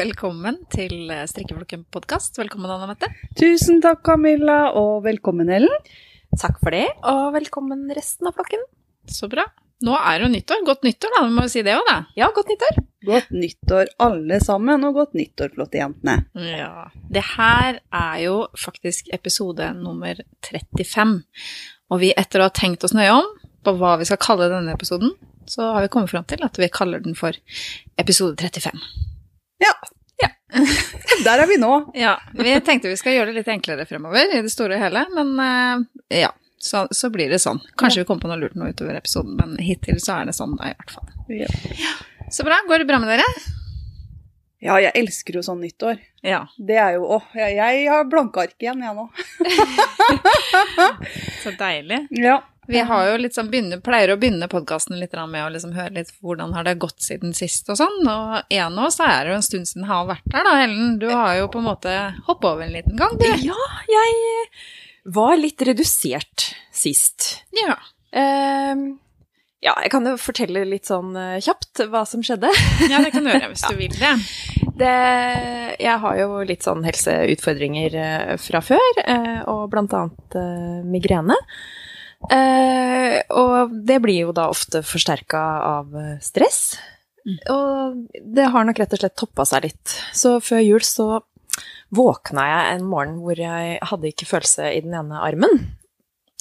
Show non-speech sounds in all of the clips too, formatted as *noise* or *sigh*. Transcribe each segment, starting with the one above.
Velkommen til Strikkeflokken podkast. Velkommen, Anna Mette. Tusen takk, Camilla, og velkommen, Ellen. Takk for det, og velkommen resten av flokken. Så bra. Nå er det jo nyttår. Godt nyttår, da. Vi må jo si det òg, da. Ja, godt nyttår. Godt nyttår, alle sammen, og godt nyttår, flotte jentene. Ja. Det her er jo faktisk episode nummer 35. Og vi, etter å ha tenkt oss nøye om på hva vi skal kalle denne episoden, så har vi kommet fram til at vi kaller den for episode 35. Ja. Ja. *laughs* Der er vi nå. Ja, vi tenkte vi skal gjøre det litt enklere fremover i det store og hele, men eh, ja, så, så blir det sånn. Kanskje vi kommer på noe lurt nå utover episoden, men hittil så er det sånn da, i hvert fall. Ja. Så bra. Går det bra med dere? ja, jeg elsker jo sånn nyttår. Ja. Det er jo Åh, jeg, jeg har blanke ark igjen, jeg nå. *laughs* Så deilig. Ja. Vi har jo sånn begynner, pleier å begynne podkasten litt med å liksom høre litt hvordan har det gått siden sist og sånn. Og en av oss er det jo en stund siden har vært der, da, Ellen. Du har jo på en måte hoppet over en liten gang, du. Ja, jeg var litt redusert sist. Ja. Uh, ja, jeg kan jo fortelle litt sånn eh, kjapt hva som skjedde. ja, det kan du gjøre hvis *laughs* du vil det. Det, jeg har jo litt sånn helseutfordringer eh, fra før, eh, og blant annet eh, migrene. Eh, og det blir jo da ofte forsterka av stress. stress. Og det har nok rett og slett toppa seg litt. Så før jul så våkna jeg en morgen hvor jeg hadde ikke følelse i den ene armen.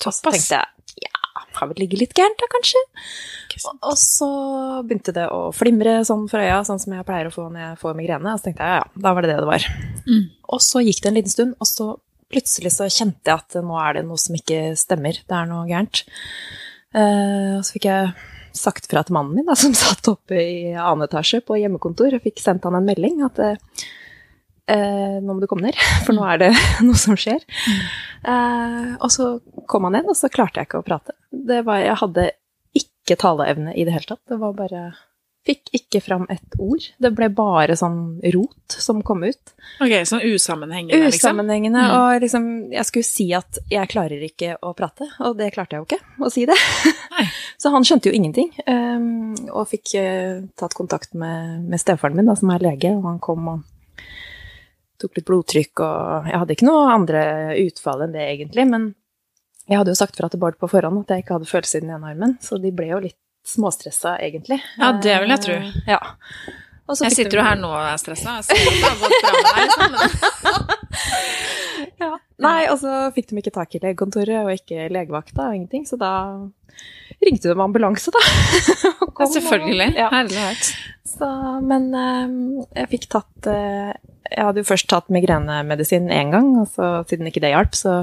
Og så tenkte jeg ja, har vel ligget litt gærent da, kanskje? Og så begynte det å flimre sånn for øya, sånn som jeg pleier å få når jeg får migrene. Og så tenkte jeg ja, ja, da var det det det var. Mm. Og så gikk det en liten stund, og så plutselig så kjente jeg at nå er det noe som ikke stemmer. Det er noe gærent. Eh, og så fikk jeg sagt fra til mannen min, da, *laughs* som satt oppe i annen etasje på hjemmekontor, og fikk sendt han en melding at eh, nå må du komme ned, *laughs* for nå er det *laughs* noe som skjer. Eh, og så kom han ned, og så klarte jeg ikke å prate. Var, jeg hadde ikke taleevne i det hele tatt. Det var bare Fikk ikke fram et ord. Det ble bare sånn rot som kom ut. Ok, sånn usammenhengende, liksom. Usammenhengende. Mm. Og liksom, jeg skulle si at jeg klarer ikke å prate, og det klarte jeg jo ikke, å si det. Nei. *laughs* Så han skjønte jo ingenting, um, og fikk uh, tatt kontakt med, med stefaren min, da, som er lege, og han kom og tok litt blodtrykk, og jeg hadde ikke noe andre utfall enn det, egentlig, men jeg hadde jo sagt fra til Bård på forhånd at jeg ikke hadde følelser i den ene armen, så de ble jo litt småstressa, egentlig. Ja, det vil jeg tro. Eh, Ja. Jeg sitter jo her nå og er stressa. Liksom. *laughs* Ja. Nei, og så fikk de ikke tak i legekontoret og ikke legevakta og ingenting, så da ringte de med ambulanse, da. *laughs* Ja, selvfølgelig. Ja. Herlighet. Så, men eh, jeg fikk tatt eh, Jeg hadde jo først tatt migrenemedisin én gang, og så siden ikke det hjalp, så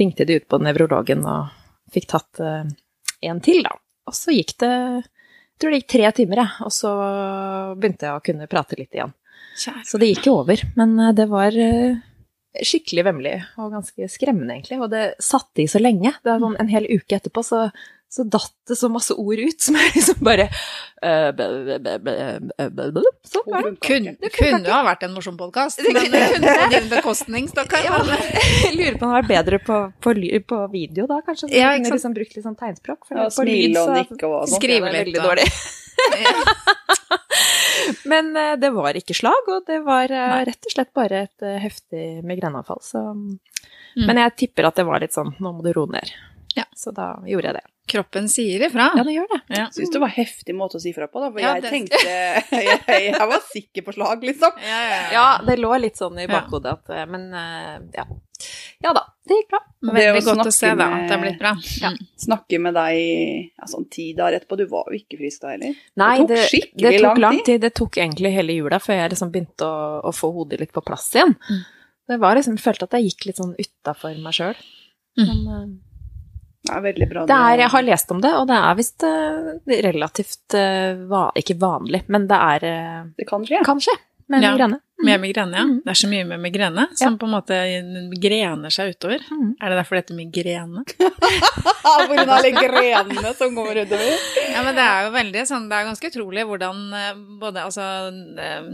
ringte de ut på nevrologen og fikk tatt en til, da. Og så gikk det Jeg tror det gikk tre timer, jeg, og så begynte jeg å kunne prate litt igjen. Kjære. Så det gikk jo over. Men eh, det var eh, skikkelig vemmelig og ganske skremmende, egentlig. Og det satt i så lenge. Det er sånn en hel uke etterpå så, så datt det så masse ord ut som jeg liksom bare eh. Sånn var det. Kun, Det kunne ha vært en morsom podkast, men det kunne på *laughs* din bekostning, stakkar. Ja, jeg lurer på om det var bedre på, på, på video da, kanskje. Så Ja, kunne liksom brukt litt sånn tegnspråk. For Ja, på lyd smile og så- nikke og sånn. Skrive litt, veldig da. dårlig. *laughs* Men eh, det var ikke slag, og det var eh, rett og slett bare et eh, heftig migreneanfall. Så Mm. Men jeg tipper at det var litt sånn nå må du roe ned. Ja. Så da gjorde jeg det. Kroppen sier ifra. Ja, det gjør det. Ja. Syns det var en heftig måte å si fra på, da. For Ja, jeg det- tenkte *laughs* jeg, jeg var sikker på slag, liksom. Ja, ja, ja. Ja, det lå litt sånn i bakhodet at eh, Men eh, ja. Ja da, det gikk bra. Veldig godt å se se, da, at det er blitt bra. Ja. Mm. Snakke med deg ja, sånn ti dager etterpå. Du var jo ikke frisk da heller. Nei, tok det, skikkelig det tok lang lang tid. tid. Det tok egentlig hele jula før jeg liksom begynte å, å få hodet litt på plass igjen. Mm. Det var liksom, Jeg følte at jeg gikk litt sånn utafor meg sjøl. Mm. Men eh, er veldig bra. det er, jeg har lest om det, og det er visst eh, relativt eh, Ikke vanlig, men det er eh, Det kan skje. Kanskje. Med Ja. migrene. Med migrene, ja. Mm. Det er så mye med migrene som på en måte grener seg utover. Mm. Er det derfor det heter migrene? *laughs* Av alle grenene som kommer utover. Ja, men det er jo veldig sånn, det er ganske utrolig hvordan eh, både altså eh,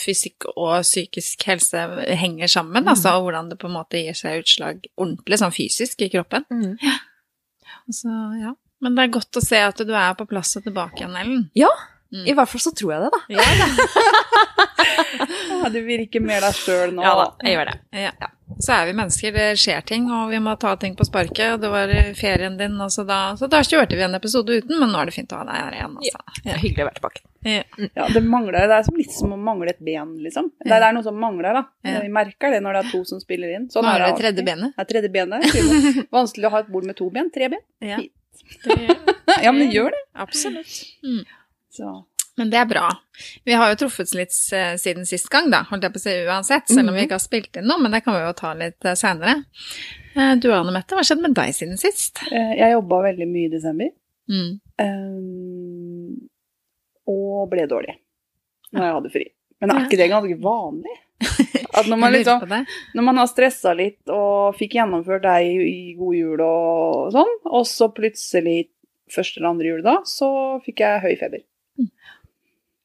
fysikk og psykisk helse henger sammen, altså, og hvordan det på en måte gir seg utslag ordentlig sånn fysisk i kroppen. Mm. Så, ja. Men det er godt å se at du er på plass og tilbake igjen, Ellen. Mm. I hvert fall så tror jeg det, da. Ja da. *laughs* *laughs* Ja, du virker mer deg sjøl nå. Ja da, jeg gjør det. Ja. Så er vi mennesker, det skjer ting, og vi må ta ting på sparket. Og det var ferien din, og så da, så da kjørte vi en episode uten, men nå er det fint å ha deg her igjen. Altså. Er hyggelig å være tilbake. Ja. Ja, det mangler, det er som litt som å mangle et ben, liksom. Det det er noe som mangler, da. Ja. Vi merker det når det er to som spiller inn. Sånn er det alltid. tredje benet. Er tredje benet. *laughs* Vanskelig å ha et bord med to ben. Tre ben. Ja. Fint. Det, *laughs* Ja, men det gjør det. absolutt. Mm. Så. Men det er bra. Vi har jo truffet litt eh, siden sist gang, da, holdt jeg på å si uansett, selv om vi ikke har spilt inn noe, men det kan vi jo ta litt seinere. senere. Eh, Du Anne Mette, hva skjedde med deg siden sist? eh, Jeg jobba veldig mye i desember. Mm. eh, og ble dårlig når jeg hadde fri. Men er ikke det ganske vanlig? *laughs* At når man, liksom, når man har stressa litt og fikk gjennomført deg i, i god jul og sånn, og så plutselig første eller andre jul da, så fikk jeg høy feber.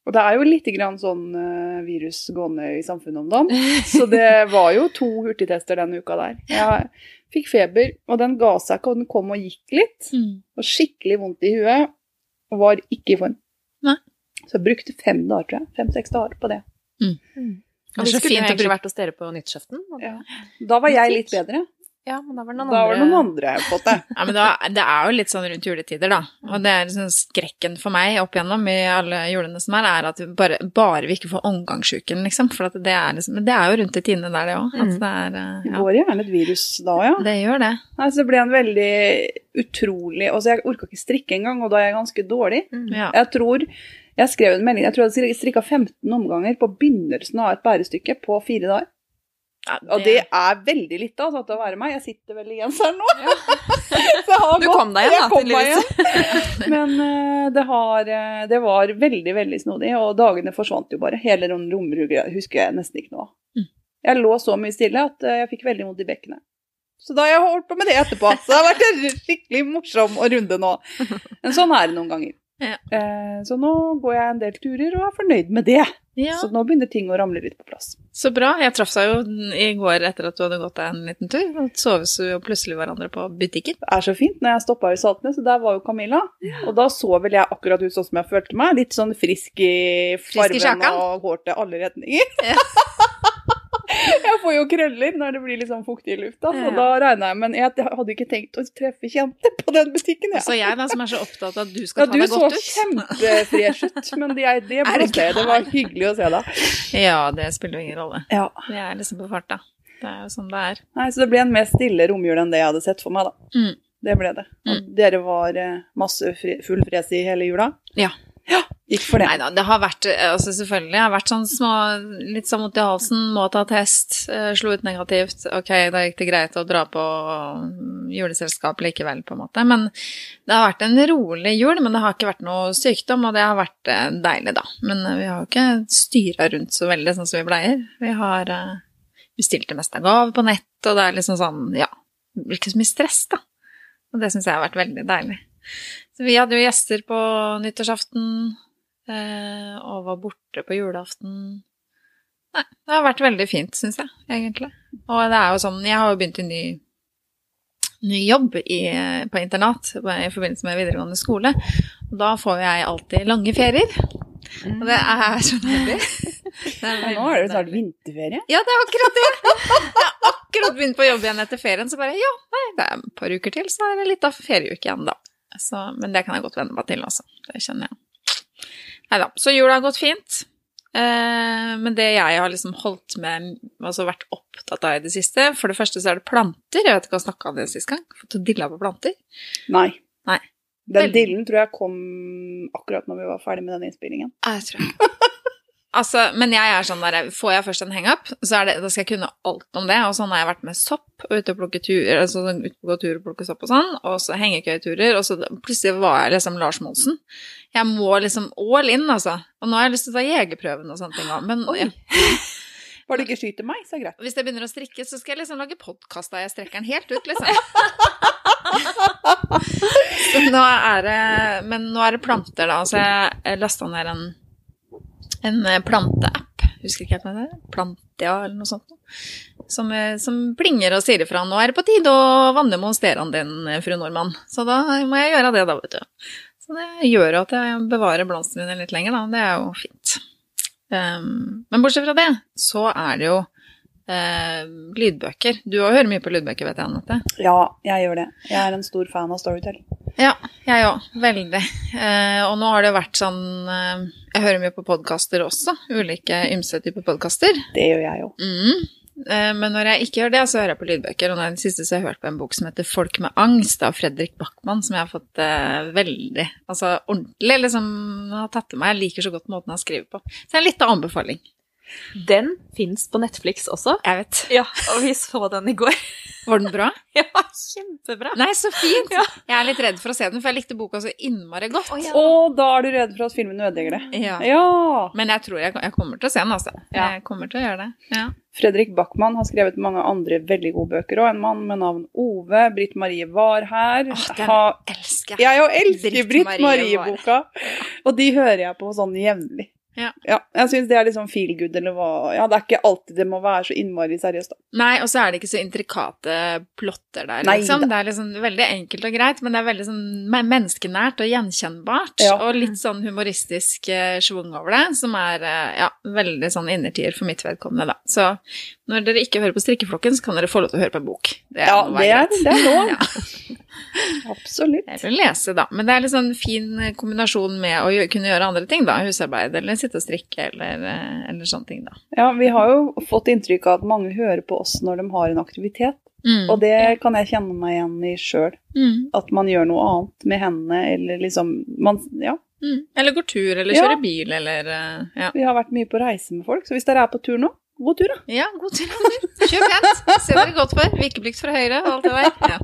Mm. Og det er jo litt grann sånn uh, virus gående i samfunnet om dagen. Så det var jo to hurtigtester denne uka der. Jeg fikk feber, og den ga seg ikke, og den kom og gikk litt. Mm. Og skikkelig vondt i huet, og var ikke i form. Nei. Så jeg brukte fem dager, tror jeg. Fem-seks dager på det. Det Og Det, så skulle fint egentlig bruke- vært hos dere på nyttårsaften. Ja. Da var jeg litt bedre. Ja, men da var det noen Da var det andre noen andre fått det. *laughs* Ja, men da, det er jo litt sånn rundt juletider, da. Og det er liksom skrekken for meg opp igjennom i alle julene som er, er at vi bare, bare vi ikke får omgangssjuken, liksom. For at det er liksom Men det er jo rundt i tidene der, det òg. At Mm. det er eh, Det Ja, går gjerne et virus da, ja. det gjør det. Altså, det ble en veldig utrolig Altså, jeg orka ikke strikke engang, og da er jeg ganske dårlig. Mm. Ja. Jeg tror jeg skrev en melding, jeg tror jeg strikka 15 omganger på begynnelsen av et bærestykke på fire dager. Ja, Og det er veldig lite altså, til å være meg. Jeg sitter vel i genseren nå. *laughs* Jeg har Du gått- kom deg igjen, jeg da, kom meg igjen. *laughs* Men uh, det, har, uh, det var veldig, veldig snodig, og dagene forsvant jo bare. Hele rom- romruget husker jeg nesten ikke noe av. Mm. Jeg lå så mye stille at uh, jeg fikk veldig vondt i bekkenet. Så da har jeg holdt på med det etterpå. Så det har vært en skikkelig morsom runde nå. *laughs* Men sånn er det noen ganger. Ja. Eh, Så nå går jeg en del turer og er fornøyd med det. Ja, Så nå begynner ting å ramle litt på plass. så bra. Jeg traff deg jo i går etter at du hadde gått deg en liten tur. Og så vi jo plutselig hverandre på butikken. Det er så fint. Når jeg stoppa i Saltnes, så der var jo Camilla. Og da så vel jeg akkurat ut sånn som jeg følte meg. Litt sånn frisk i Frisk i og hår til alle retninger. Ja. *laughs* *laughs* jeg får jo krøller når det blir litt sånn fuktig i lufta, så Ja. da regna jeg Men jeg hadde ikke tenkt å treffe kjente på den butikken, jeg. Så jeg da, som er så opptatt av at du skal Ja, ta du deg godt ut. kjempefresh ut, men det, det *laughs* det. Det var hyggelig å se deg. Ja, det spiller jo ingen rolle. Ja. Vi er liksom på farta. Det er jo sånn det er. Nei, så det ble en mer stille romjul enn det jeg hadde sett for meg, da. Mm. Det ble det. Og dere var eh, masse fri, full fres i hele jula? Ja. Ja, gikk for det. Nei da, det har vært eh, altså selvfølgelig, det har vært sånn små, litt sånn mot i halsen, må ta test, eh, slo ut negativt. Ok, da gikk det greit å dra på mm, juleselskap likevel, på en måte. Men det har vært en rolig jul, men det har ikke vært noe sykdom, og det har vært eh, deilig, da. Men vi har jo ikke styra rundt så veldig sånn som vi pleier. Vi har bestilt det meste av gaver på nett, og det er liksom sånn, ja, det blir ikke så mye stress, da. Og det syns jeg har vært veldig deilig. Så vi hadde jo gjester på nyttårsaften, eh, og var borte på julaften. Nei, det har vært veldig fint, syns jeg, egentlig. Og det er jo sånn, jeg har jo begynt i ny, ny jobb i, på internat i forbindelse med videregående skole. Og da får jeg alltid lange ferier. Og det er så nydelig. *laughs* Nå har du snart vinterferie. Ja, det er akkurat det. Jeg har akkurat begynt på jobb igjen etter ferien, så bare ja, nei, det er et par uker til, så er det litt av ferieuke igjen, da. Så, men det kan jeg godt venne meg til, altså. Det kjenner jeg. Nei da. Så jula har gått fint. Eh, men det jeg har liksom holdt med, altså vært opptatt av i det siste For det første så er det planter. Jeg vet ikke hva jeg snakka om det sist gang. Fått dilla på planter. Nei. Nei. Den dillen tror jeg kom akkurat når vi var ferdig med den innspillingen. Jeg tror jeg. Altså, men jeg er sånn der, får jeg først en hangup, så det, da skal jeg kunne alt om det. Og sånn har jeg vært med sopp og ute og plukke tur, altså ute på tur og plukke sopp og sånn, og så hengekøyeturer, og så plutselig var jeg liksom Lars Monsen. Jeg må liksom all in, altså. Og nå har jeg lyst til å ta jegerprøven og sånne ting òg, men Oi. ja, *laughs* Var det ikke skyter meg, så er det greit. hvis jeg begynner å strikke, så skal jeg liksom lage podkast da jeg strekker den helt ut, liksom. *laughs* nå er det Men nå er det planter, da. Så jeg lasta ned en, en planteapp. Husker ikke hva det heter, Plantia eller noe sånt. Som, eh, som plinger og sier ifra. Nå er det på tide å vanne monsteraen din, fru Nordmann. Så da må jeg gjøre det, da, vet du. Så det gjør at jeg bevarer blomstene mine litt lenger, da. Det er jo fint. Um, men bortsett fra det, så er det jo eh, lydbøker. Du òg hører mye på lydbøker, vet jeg, Anette? Ja, jeg gjør det. Jeg er en stor fan av Storytel. Ja, jeg òg. Veldig. Eh, og nå har det vært sånn eh, Jeg hører mye på podkaster også. Ulike ymse typer podkaster. Det gjør jeg òg. Mm. Eh, men når jeg ikke gjør det, så hører jeg på lydbøker. Og nå i det siste så har jeg hørt på en bok som heter 'Folk med angst' av Fredrik Backman, som jeg har fått eh, veldig Altså ordentlig liksom har tatt til meg. Jeg liker så godt måten han skriver på. Så det er litt av anbefaling. Den fins på Netflix også. Jeg vet. Ja, og vi så den i går. Var den bra? *laughs* Ja, kjempebra. Nei, så fint! Ja. Jeg er litt redd for å se den, for jeg likte boka så innmari godt. ja. Og da er du redd for at filmen ødelegger det. Ja. Ja! Men jeg tror jeg, jeg kommer til å se den, altså. Ja. Jeg kommer til å gjøre det. Ja. Fredrik Backman har skrevet mange andre veldig gode bøker òg. En mann med navn Ove. Britt Marie var her. Åh, den Ha- elsker jeg. Jeg òg elsker Britt Britt Marie Marie-boka. Og de hører jeg på sånn jevnlig. Ja. jeg syns det er litt sånn feel good, eller hva Ja, det er ikke alltid det må være så innmari seriøst, da. Nei, og så er det ikke så intrikate plotter der, Nei liksom. Det er liksom veldig enkelt og greit, men det er veldig sånn menneskenært og gjenkjennbart. Ja. Og litt sånn humoristisk eh, schwung over det, som er eh, ja, veldig sånn innertier for mitt vedkommende, da. Så når dere ikke hører på Strikkeflokken, så kan dere få lov til å høre på en bok. Det Ja, må det er, det er lov. *laughs* Ja. Absolutt. Eller lese, da. Men det er en sånn fin kombinasjon med å gjøre, kunne gjøre andre ting, da. Husarbeid, eller sitte og strikke, eller, eh, eller sånne ting, da. Ja, vi har jo fått inntrykk av at mange hører på oss når de har en aktivitet. Mm. Og det kan jeg kjenne meg igjen i sjøl. Mm. At man gjør noe annet med hendene, eller liksom man, Ja, Mm. Eller går tur, eller Ja. kjører bil, eller eh, Ja, vi har vært mye på reise med folk, så hvis dere er på tur nå, god tur, da. ja god tur. Kjøp pent. Se dere godt for. Vikeplikt fra høyre og alt det der. Ja.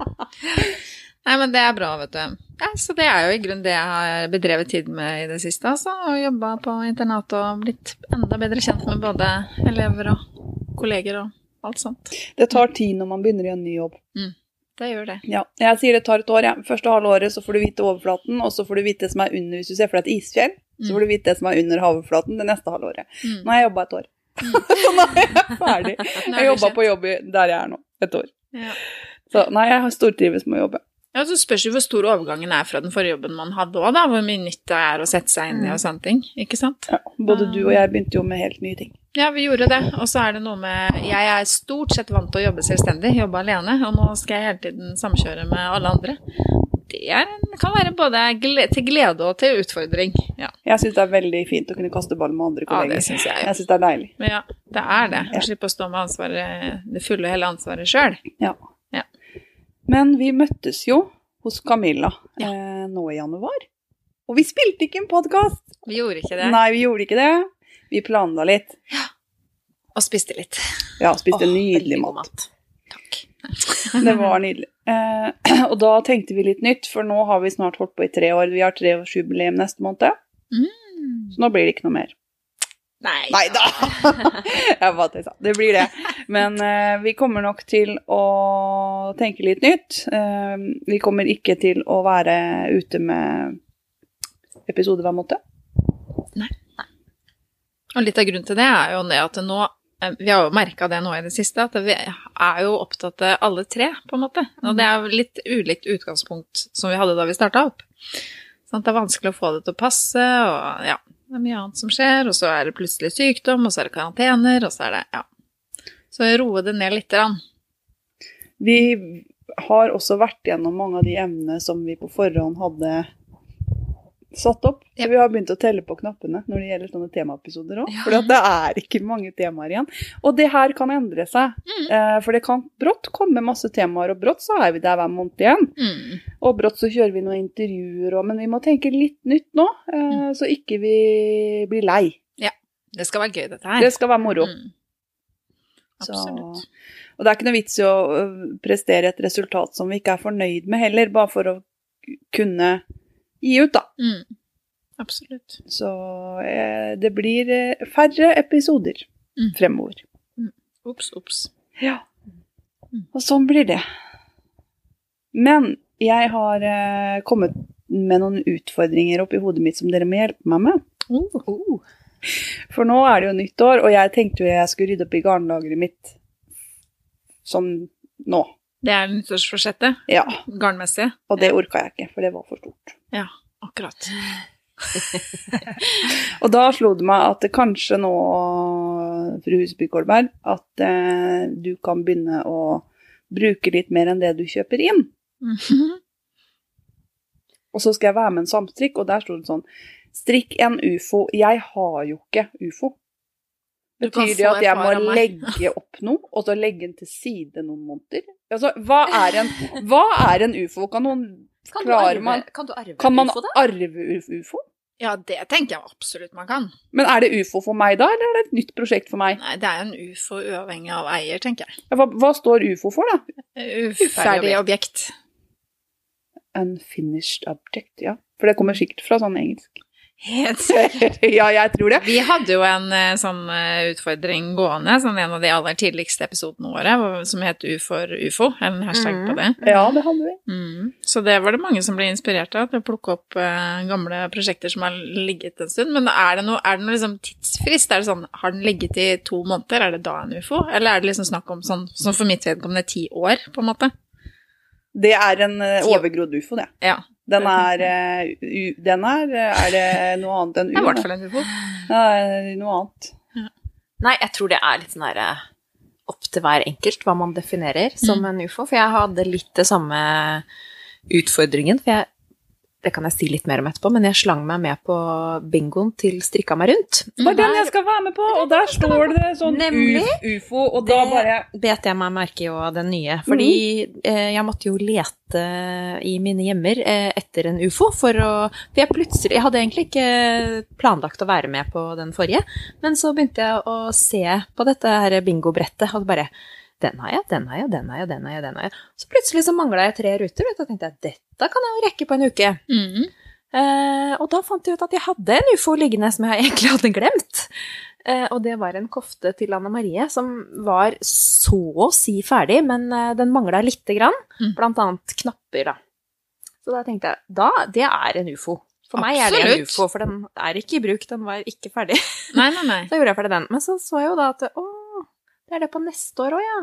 Nei, men det er bra, vet du. Ja, så det er jo i grunnen det jeg har bedrevet tid med i det siste, altså. Og jobba på internat og blitt enda bedre kjent med både elever og kolleger og alt sånt. Det tar tid når man begynner i en ny jobb. Det gjør det. Ja, jeg sier det tar et år. Ja. Første halve året så får du vite overflaten, og så får du vite det som er under hvis du ser for deg et isfjell. Så får du vite det som er under havoverflaten det neste halvåret. Mm. Nå har jeg jobba et år. *laughs* så nå er jeg ferdig. Er Jeg jobba på jobb der jeg er nå. Et år. Ja. Så nei, jeg har stortrives med å jobbe. Ja, så spørs jo hvor stor overgangen er fra den forrige jobben man hadde òg, da. Hvor mye nytt det er å sette seg inn i og sånne ting. Ikke sant? Ja, både du og jeg begynte jo med helt nye ting. Ja, vi gjorde det. Og så er det noe med Jeg er stort sett vant til å jobbe selvstendig, jobbe alene, og nå skal jeg hele tiden samkjøre med alle andre. Det kan være både til glede og til utfordring. Ja, Jeg syns det er veldig fint å kunne kaste ball med andre ja det synes jeg. jeg syns det er deilig. Men ja, det er det. Å slippe å stå med ansvaret, det fulle og hele ansvaret sjøl. Ja. Ja. Men vi møttes jo hos Camilla Ja. eh, nå i januar. Og vi spilte ikke en podkast! Vi gjorde ikke det. Nei, vi gjorde ikke det. Vi planla litt. Ja. Og spiste litt. Ja, spiste Åh, nydelig mat. mat. *laughs* Det var nydelig. Eh, *clears throat* og da tenkte vi litt nytt, for nå har vi snart holdt på i tre år. Vi har treårsjubileum neste måned, Mm. så nå blir det ikke noe mer. Nei. Nei da! *laughs* Jeg bare tøysa. Det blir det. Men eh, vi kommer nok til å tenke litt nytt. Eh, vi kommer ikke til å være ute med episode hver måned. Og litt av grunnen til det er jo det at nå Vi har jo merka det nå i det siste, at vi er jo opptatt av alle tre, på en måte. Og det er jo litt ulikt utgangspunkt som vi hadde da vi starta opp. Sånn at det er vanskelig å få det til å passe, og ja, det er mye annet som skjer. Og så er det plutselig sykdom, og så er det karantener, og så er det ja. Så roe det ned lite grann. Vi har også vært gjennom mange av de emnene som vi på forhånd hadde satt opp. Så vi har begynt å telle på knappene når det gjelder sånne temaepisoder òg. Ja. For det er ikke mange temaer igjen. Og det her kan endre seg. Mm. Eh, for det kan brått komme masse temaer, og brått så er vi der hver måned igjen. Mm. Og brått så kjører vi noen intervjuer òg, men vi må tenke litt nytt nå, eh, så ikke vi blir lei. Ja. Det skal være gøy, dette her. Det skal være moro. Mm. Så, Absolutt. og det er ikke noe vits i å prestere et resultat som vi ikke er fornøyd med heller, bare for å kunne gi ut, da. Mm. Absolutt. Så eh, det blir eh, færre episoder Mm. fremover. Ops, ops. Ja. Mm. Og sånn blir det. Men jeg har eh, kommet med noen utfordringer oppi hodet mitt som dere må hjelpe meg med. Oh. For nå er det jo nyttår, og jeg tenkte jo jeg skulle rydde opp i garnlageret mitt sånn nå. Det er nyttårsforsettet. Ja, Garnmessig. og det orka jeg ikke, for det var for stort. Ja. Akkurat. *laughs* Og da slo det meg at kanskje nå, fru Husby Kolberg, at eh, du kan begynne å bruke litt mer enn det du kjøper inn. Mhm. *laughs* Og så skal jeg være med en samstrikk, og der sto det sånn Strikk en ufo. Jeg har jo ikke ufo. Betyr det at jeg må legge opp noe, og så legge den til side noen måneder? Altså, hva *laughs* er en, hva er en ufo? Kan noen Kan klare man- kan du arve Kan man ufo, arve ufo? Ja, det tenker jeg absolutt man kan. Men er det ufo for meg da, eller er det et nytt prosjekt for meg? Nei, det er en ufo uavhengig av eier, tenker jeg. Ja, Hva, hva står ufo for, da? Uferdig objekt. Unfinished object, ja. For det kommer sikkert fra sånn engelsk. Helt *laughs* ja, jeg tror det. Vi hadde jo en eh, sånn eh, utfordring gående, sånn en av de aller tidligste episodene våre, som het U for ufo, en hashtag på det. Ja, det hadde vi. Mm. Så det var det mange som ble inspirert av, til å plukke opp uh, gamle prosjekter som har ligget en stund. Men er det noe, er det noe liksom tidsfrist? Er det sånn, har den ligget i to måneder, er det da en ufo? Eller er det liksom snakk om sånn, som for mitt vedkommende ti år, på en måte? Det er en overgrodd ufo, det. Ja, Den er, eh, den er eh, Er det noe annet enn u? det er i hvert fall en ufo. Noe annet. Nei, jeg tror det er litt sånn derre opp til hver enkelt hva man definerer som en ufo. For jeg hadde litt det samme utfordringen. For jeg, det kan jeg si litt mer om etterpå, men jeg slang meg med på bingoen til Strikka meg rundt. Det var den jeg skal være med på, og der står det sånn Nemlig. ufo, og da bare Det bet jeg meg merke i av den nye. Fordi eh, jeg måtte jo lete i mine hjemmer eh, etter en ufo for å For jeg plutselig Jeg hadde egentlig ikke planlagt å være med på den forrige, men så begynte jeg å se på dette her bingobrettet, og bare den har jeg, den har jeg, den har jeg, den har jeg. den har jeg. Så plutselig så mangla jeg tre ruter, vet du, og tenkte jeg dette kan jeg jo rekke på en uke. Mm. Eh, og da fant jeg ut at jeg hadde en ufo liggende som jeg *laughs* egentlig hadde glemt. Eh, og det var en kofte til Anne Marie som var så å si ferdig, men eh, den mangla lite grann. Mm. Blant annet knapper, da. Så da tenkte jeg da, det er en ufo. For meg er det en ufo, for den er ikke i bruk, den var ikke ferdig. Nei, nei, nei. *laughs* Så gjorde jeg ferdig den. Men så så jeg jo da at å, det er det på neste år òg, ja.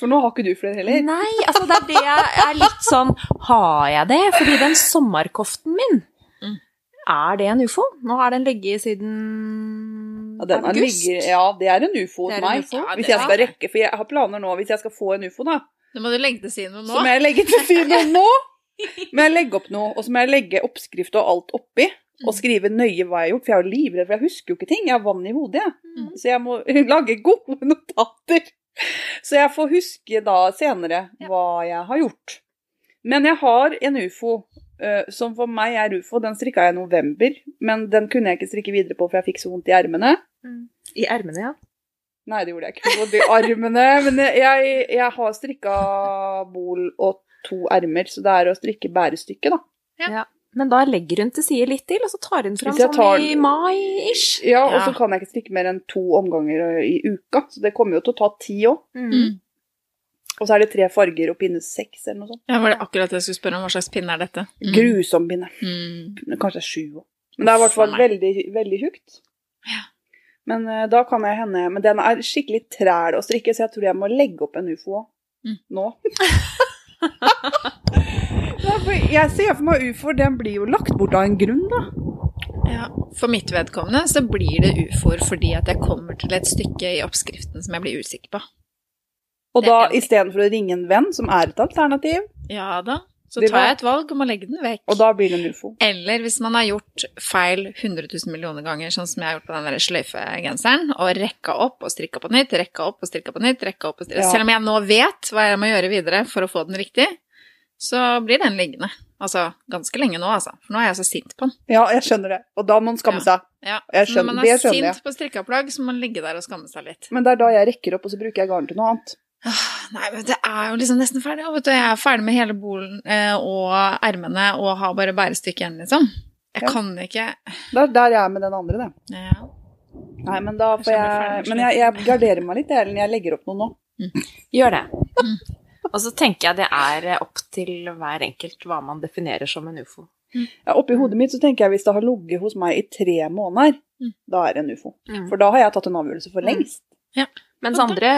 For nå har ikke du flere heller. Nei, altså det er det jeg er litt sånn Har jeg det? Fordi den sommerkoften min, Mm. er det en ufo? Nå har den ligget siden Ja, den august. ligger, ja, det er en ufo hos meg. ufo. Hvis jeg skal rekke, for jeg har planer nå, hvis jeg skal få en ufo, da, Da må du legge til side noe så nå. må jeg legge til side nå. Må jeg legge opp noe, og så må jeg legge oppskrift og alt oppi. Og skrive nøye hva jeg har gjort, for jeg er jo livredd, for jeg husker jo ikke ting. Jeg har vann i hodet, jeg. Mm. Så jeg må *laughs* lage gode notater. Så jeg får huske da senere hva jeg har gjort. Men jeg har en ufo uh, som for meg er ufo. Den strikka jeg i november, men den kunne jeg ikke strikke videre på, for jeg fikk så vondt i ermene. I ermene, ja. Nei, det gjorde jeg ikke. Vondt i armene. Men jeg, jeg har strikka bol og to ermer, så det er å strikke bærestykket, da. Ja. Men da legger hun til side litt til, og så tar hun fram sånn tar- i mai-ish. Ja, og Ja. så kan jeg ikke strikke mer enn to omganger i uka, så det kommer jo til å ta ti òg. Mm. Og så er det tre farger og pinne seks eller noe sånt. Ja, var det akkurat det jeg skulle spørre om? Hva slags pinne er dette? Mm. Grusom pinne. Mm. Kanskje sju òg. Men det er i hvert fall veldig, veldig tjukt. Ja. Men uh, da kan jeg hende Men den er skikkelig træl å strikke, så jeg tror jeg må legge opp en ufo òg. Mm. Nå. *laughs* Ja, jeg ser for meg ufoer, den blir jo lagt bort av en grunn, da. Ja, For mitt vedkommende så blir det ufoer fordi at jeg kommer til et stykke i oppskriften som jeg blir usikker på. Og da istedenfor å ringe en venn, som er et alternativ, Ja da. Så tar jeg et valg om å legge den vekk. og da blir det en ufo. Eller hvis man har gjort feil 100 000 millioner ganger, sånn som jeg har gjort på den der sløyfegenseren, og rekka opp og strikka på nytt, rekka opp og strikka på nytt, rekka opp og strikka Ja. Selv om jeg nå vet hva jeg må gjøre videre for å få den riktig, så blir den liggende. Altså ganske lenge nå, altså. For nå er jeg så sint på den. Ja, jeg skjønner det. Og da må man skamme seg. Ja. Jeg skjønner- når man er skjønner jeg. sint på strikka plagg, så må man ligge der og skamme seg litt. Men det er da jeg rekker opp, og så bruker jeg garn til noe annet. Nei, men det er jo liksom nesten ferdig. Vet du, jeg er ferdig med hele bolen eh, og ermene og har bare bærestykket igjen, liksom. Jeg Ja. kan ikke Det er der jeg er med den andre, det. ja. Nei, men da får Jeg jeg Men jeg, jeg garderer meg litt, Ellen. Jeg legger opp noe nå. Gjør det. Og så tenker jeg det er opp til hver enkelt hva man definerer som en ufo. Ja, Oppi hodet mitt så tenker jeg hvis det har ligget hos meg i tre måneder, Mm. da er det en ufo. Mm. For da har jeg tatt en avgjørelse for lengst. Ja. Mens andre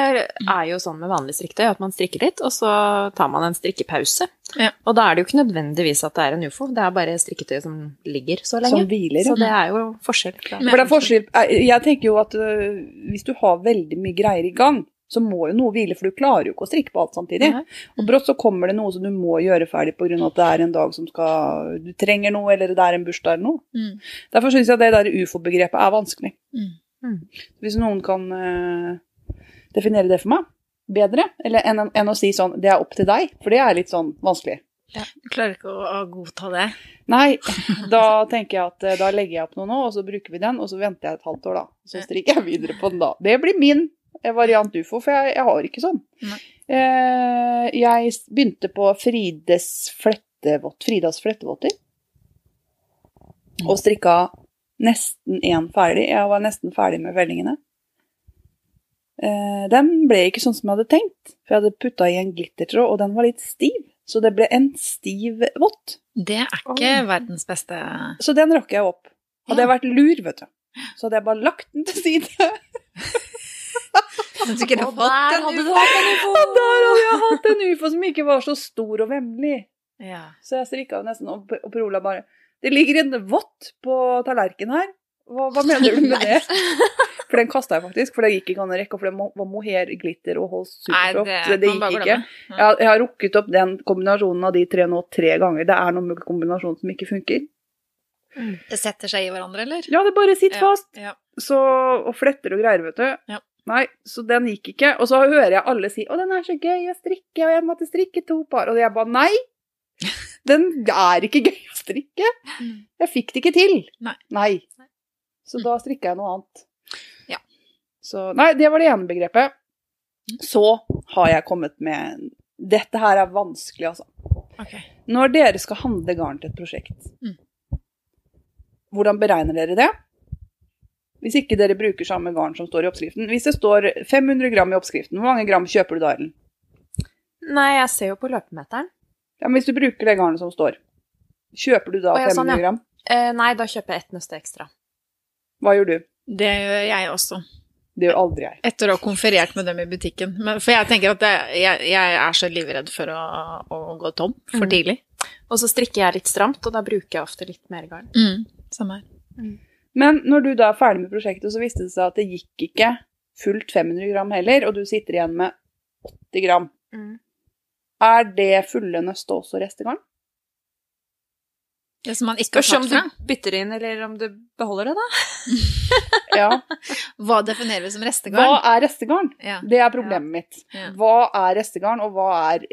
er jo sånn med vanlig strikketøy at man strikker litt, og så tar man en strikkepause. Ja. Og da er det jo ikke nødvendigvis at det er en ufo, det er bare strikketøy som ligger så lenge. Som hviler. så det er jo forskjell. For det er forskjell Jeg jeg tenker jo at øh, hvis du har veldig mye greier i gang, så må jo noe hvile, for du klarer jo ikke å strikke på alt samtidig. Nei. Og brått så kommer det noe som du må gjøre ferdig pga. at det er en dag som skal Du trenger noe, eller det er en bursdag eller noe. Mm. Derfor syns jeg det der ufo-begrepet er vanskelig. Mm. Mm. Hvis noen kan uh, definere det for meg bedre, eller enn, enn å si sånn det er opp til deg, for det er litt sånn vanskelig. Du klarer ikke å, godta det. Nei, *laughs* da tenker jeg at eh, da legger jeg opp noe nå, og så bruker vi den, og så venter jeg et halvt år, da. Så strikker jeg videre på den da. Det blir min variant ufo, for jeg, jeg har ikke sånn. Eh, jeg begynte på Frides flettevott, Fridas flettevotter. Og strikka nesten én ferdig. Jeg var nesten ferdig med fellingene. Eh, den ble ikke sånn som jeg hadde tenkt, for jeg hadde putta i en glittertråd, og den var litt stiv. Så det ble en stiv vott. Det er ikke verdens beste Så den rakk jeg opp. Hadde jeg vært lur, vet du, så hadde jeg bare lagt den til side. *laughs* Men du kunne Og fått der en hadde du hatt en ufo! Og *laughs* der hadde jeg hatt en ufo som ikke var så stor og vemmelig. Ja. Så jeg strikka nesten, og og Per Olav bare Det ligger en vott på tallerkenen her. Hva, hva mener du med det? For den kasta jeg faktisk, for det gikk ikke an å rekke, for det var mohair, glitter og Holst Nei, Supersoft. det, så det gikk ikke. Jeg, har- jeg har rukket opp den kombinasjonen av de tre nå tre ganger. Det er noen kombinasjon som ikke funker. Det setter seg i hverandre, eller? Ja, det bare sitter Ja, fast. Ja. Så, og fletter og greier, vet du. Ja. Nei, så den gikk ikke. Og så hører jeg alle si 'Å, den er så gøy å strikke', og jeg måtte strikke to par. Og jeg bare nei! Den er ikke gøy å strikke. Mm. Jeg fikk det ikke til. Nei. Nei. Så da strikka jeg noe annet. Ja. Så nei, det var det ene begrepet. Mm. Så har jeg kommet med Dette her er vanskelig, altså. Okay. Når dere skal handle garn til et prosjekt, Mm. hvordan beregner dere det? Hvis ikke dere bruker samme garn som står i oppskriften. Hvis det står 500 gram i oppskriften, hvor mange gram kjøper du da, Ellen? Nei, jeg ser jo på løpemeteren. Ja, men hvis du bruker det garnet som står, kjøper du da Å, ja, 500 sånn, ja. gram? Eh, nei, da kjøper jeg ett nøste ekstra. Hva gjør du? Det gjør jeg også. Det gjør aldri jeg. Etter å ha konferert med dem i butikken. Men, for jeg tenker at det, jeg, jeg er så livredd for å, å gå tom for Mm. tidlig. Og så strikker jeg litt stramt, og da bruker jeg ofte litt mer garn. Mm. Samme her. Men når du da er ferdig med prosjektet, så viste det seg at det gikk ikke fullt 500 gram heller, og du sitter igjen med 80 gram. Er det fulle nøste også restegarn? Det som man ikke Spørs har om du bytter inn, eller om du beholder det, da. *laughs* Ja. *laughs* Hva definerer vi som restegarn? Hva er restegarn? Ja. Det er problemet mitt. Ja. Hva er restegarn, og hva er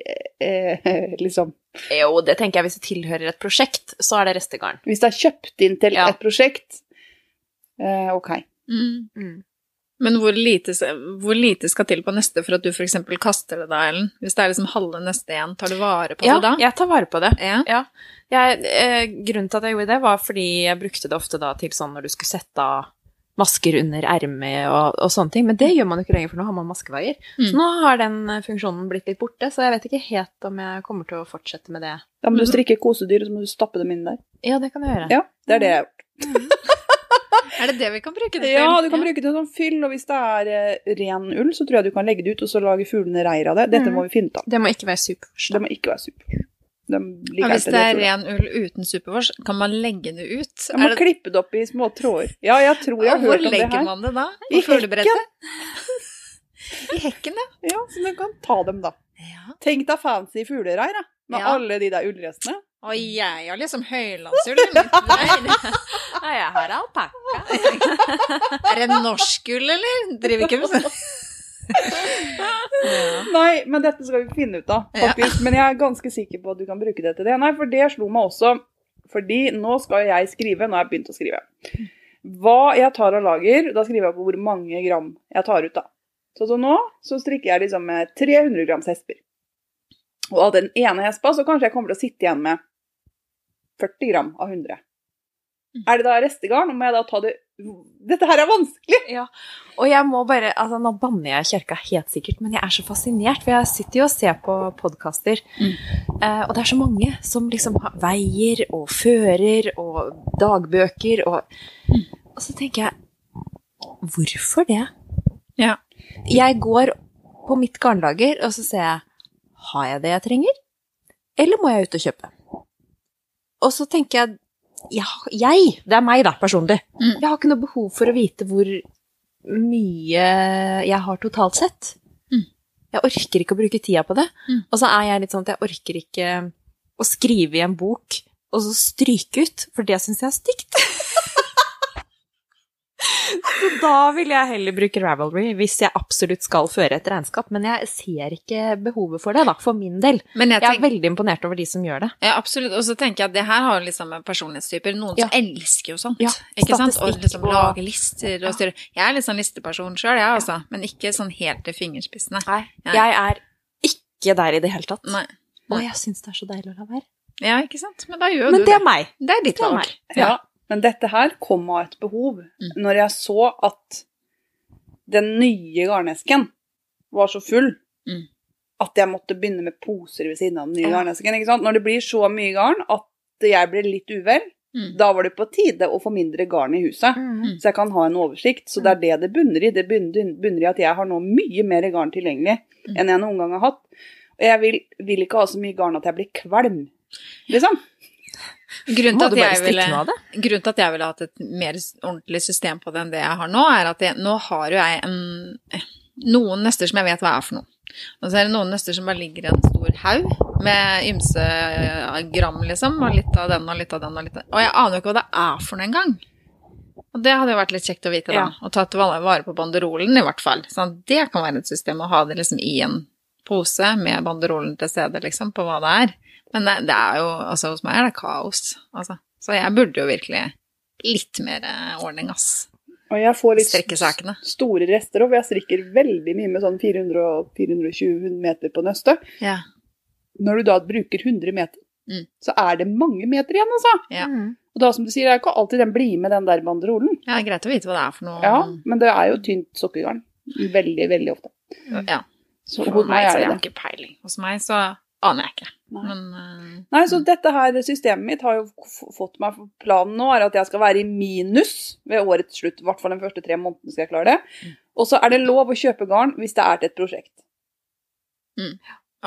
eh, liksom Jo, det tenker jeg hvis det tilhører et prosjekt, så er det restegarn. Hvis det er kjøpt inn til Ja. et prosjekt eh, Ok. Mm. Mm. Men hvor lite, hvor lite skal til på neste for at du f.eks. kaster det da, Ellen? Hvis det er liksom halve neste igjen, tar du vare på Ja, det da? Ja, jeg tar vare på det. Ja. Ja. Jeg, eh, grunnen til at jeg gjorde det, var fordi jeg brukte det ofte da til sånn når du skulle sette av masker under ermet og, og sånne ting. Men det gjør man jo ikke lenger, for nå har man maskevaier. Mm. Så nå har den eh, funksjonen blitt litt borte, så jeg vet ikke helt om jeg kommer til å fortsette med det. Da må du strikke kosedyr, og så må du stappe dem inn der. Ja, det kan jeg gjøre. Ja, det er det jeg har gjort. Er det det vi kan bruke det til? Ja, du kan bruke det som fyll, og hvis det er uh, ren ull, så tror jeg du kan legge det ut, og så lage fuglene reir av det. Dette Mm. må vi finne ut av. Det må ikke være supervors. Det må ikke være supervors. Hvis det er det, ren ull uten supervors, kan man legge det ut? Man må Er det, klippe det opp i små tråder. Ja, jeg tror jeg har hørt om det her. Hvor legger man det da? I På fuglebrettet? *laughs* I hekken, ja. Ja, så du kan ta dem, da. ja. Tenk deg fancy fuglereir, da. Med Ja. alle de der ullrestene. Og jeg har liksom høylandsull. i mitt. *laughs* Nei, jeg har alpakka. Er det norsk ull, eller? Driver ikke med sånn? Ja. Nei, men dette skal vi finne ut av, Ja. faktisk. Men jeg er ganske sikker på at du kan bruke det til det. Nei, for det slo meg også. Fordi nå skal jeg skrive, nå har jeg begynt å skrive. Hva jeg tar og lager, da skriver jeg på hvor mange gram jeg tar ut, da. Så, så nå så strikker jeg liksom med 300 grams hesper. Og av den ene hespa så kanskje jeg kommer til å sitte igjen med 40 gram av 100. Er det da restegarn, og må jeg da ta det Dette her er vanskelig! Og jeg må bare, altså Nå banner jeg kirka helt sikkert, men jeg er så fascinert. For jeg sitter jo og ser på podkaster, Mm. eh, og det er så mange som liksom har veier og fører og dagbøker og Og så tenker jeg Hvorfor det? Ja. Jeg går på mitt garnlager, og så ser jeg Har jeg det jeg trenger? Eller må jeg ut og kjøpe? Og så tenker jeg ja, jeg, det er meg da, personlig. Mm. Jeg har ikke noe behov for å vite hvor mye jeg har totalt sett. Mm. Jeg orker ikke å bruke tida på det. Mm. Og så er jeg litt sånn at jeg orker ikke å skrive i en bok og så stryke ut, for det syns jeg er stygt. *laughs* så da vil jeg heller bruke Ravelry hvis jeg absolutt skal føre et regnskap. Men jeg ser ikke behovet for det, da, for min del. Men jeg Jeg er veldig imponert over de som gjør det. ja, absolutt. Og så tenker jeg at det her har liksom med personlighetstyper. Noen Ja. som elsker jo sånt. Ja, ikke sant? Og liksom og- lage lister og styre. Jeg er litt sånn listeperson sjøl, jeg altså. Men ikke sånn helt til fingerspissene. Nei, Nei. jeg er ikke der i det hele tatt. Nei. Og jeg syns det er så deilig å la være. Ja, ikke sant? Men da gjør Men du det det. er meg. Det er ditt valg. Ja, Ja, men dette her kom av et behov. Mm. Når jeg så at den nye garnesken var så full Mm. at jeg måtte begynne med poser ved siden av den nye Ja. garnesken. Ikke sant? Når det blir så mye garn at jeg blir litt uvel, Mm. da var det på tide å få mindre garn i huset. Mm. Så jeg kan ha en oversikt. Så det er det det bunner i. Det bunner bunner i at jeg har nå mye mer garn tilgjengelig Mm. enn jeg noen gang har hatt. Og jeg vil, vil ikke ha så mye garn at jeg blir kvalm, liksom. Grunnen til, at jeg ville, grunnen til at jeg ville hatt et mer ordentlig system på det enn det jeg har nå, er at jeg, nå har jo jeg en, noen nøster som jeg vet hva er for noe. Og så er det noen nøster som bare ligger i en stor haug med ymse gram, liksom, og litt av den og litt av den og litt av Og jeg aner jo ikke hva det er for noe engang. Og det hadde jo vært litt kjekt å vite, da. Ja. Og tatt vare på banderolen, i hvert fall. Sånn det kan være et system å ha det liksom i en pose med banderolen til stede, liksom, på hva det er. Men det, det er jo, altså hos meg er det kaos, altså. Så jeg burde jo virkelig litt mer eh, ordning, ass. Og jeg får litt store rester, og jeg strikker veldig mye med sånn 400 og 420 meter på nøstet. Ja. Når du da bruker 100 meter, Mm. så er det mange meter igjen, altså. Ja. Mm. Og da, som du sier, er ikke alltid den blir med den der banderolen. ja, det er greit å vite hva det er for noe. Ja, men det er jo tynt sokkegarn. Veldig, veldig ofte. Ja. Så hos meg er det det. Hos meg så aner jeg ikke. Nei. Men uh, Nei, så dette her systemet mitt har jo fått meg Planen nå er at jeg skal være i minus ved årets slutt. I hvert fall de første tre månedene skal jeg klare det. Mm. Og så er det lov å kjøpe garn hvis det er til et prosjekt.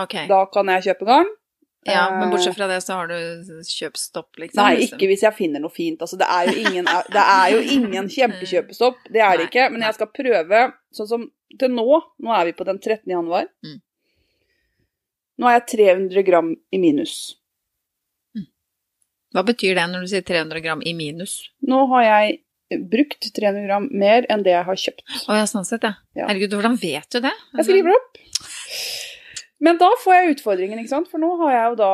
ok. Da kan jeg kjøpe garn. Ja, men Eh, bortsett fra det så har du kjøpstopp, liksom. Nei, liksom. ikke hvis jeg finner noe fint. Altså, det, er jo ingen, det er jo ingen *laughs* kjempekjøpestopp, det er det ikke. Men jeg skal prøve, sånn som til nå, nå er vi på den 13. januar. Mm. Nå er jeg 300 gram i minus. Hva betyr det når du sier 300 gram i minus? Nå har jeg brukt 300 gram mer enn det jeg har kjøpt. Å ja, sånn sett, ja. Ja. Herregud, hvordan vet du det? Jeg skriver opp. Men da får jeg utfordringen, ikke sant? For nå har jeg jo da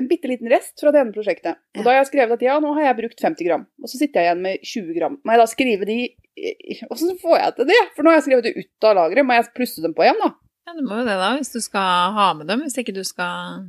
en bitte liten rest fra det ene prosjektet. Og da har jeg skrevet at ja, nå har jeg brukt 50 gram. Og så sitter jeg igjen med 20 gram. Må jeg da skrive de Åssen får jeg til det? For nå har jeg skrevet det ut av lageret. Må jeg plusse dem på igjen, da? Ja, du må jo det, da, hvis du skal ha med dem. Hvis ikke du skal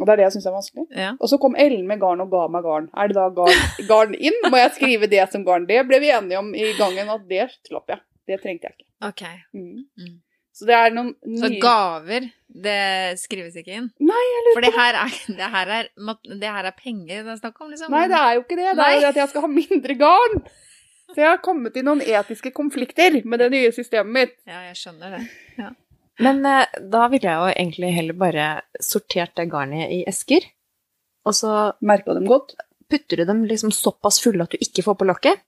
Og det er det jeg syns er vanskelig. Ja. Og så kom Ellen med garn og ga meg garn. Er det da garn, garn inn? Må jeg skrive det som garn? Det ble vi enige om i gangen at det slapp jeg. Det trengte jeg ikke. Ok. Mm. Mm. Så det er noen Så gaver, det skrives ikke inn? Nei, jeg lurer For det her er, det her er, det her er penger det er snakk om, liksom? Nei, det er jo ikke det. Det er jo det at jeg skal ha mindre garn. Så jeg har kommet i noen etiske konflikter med det nye systemet mitt. Ja, jeg skjønner det. Men eh, da ville jeg jo egentlig heller bare sortert det garnet i esker. Og så Merka dem godt. putter du dem liksom såpass fulle at du ikke får på lokket.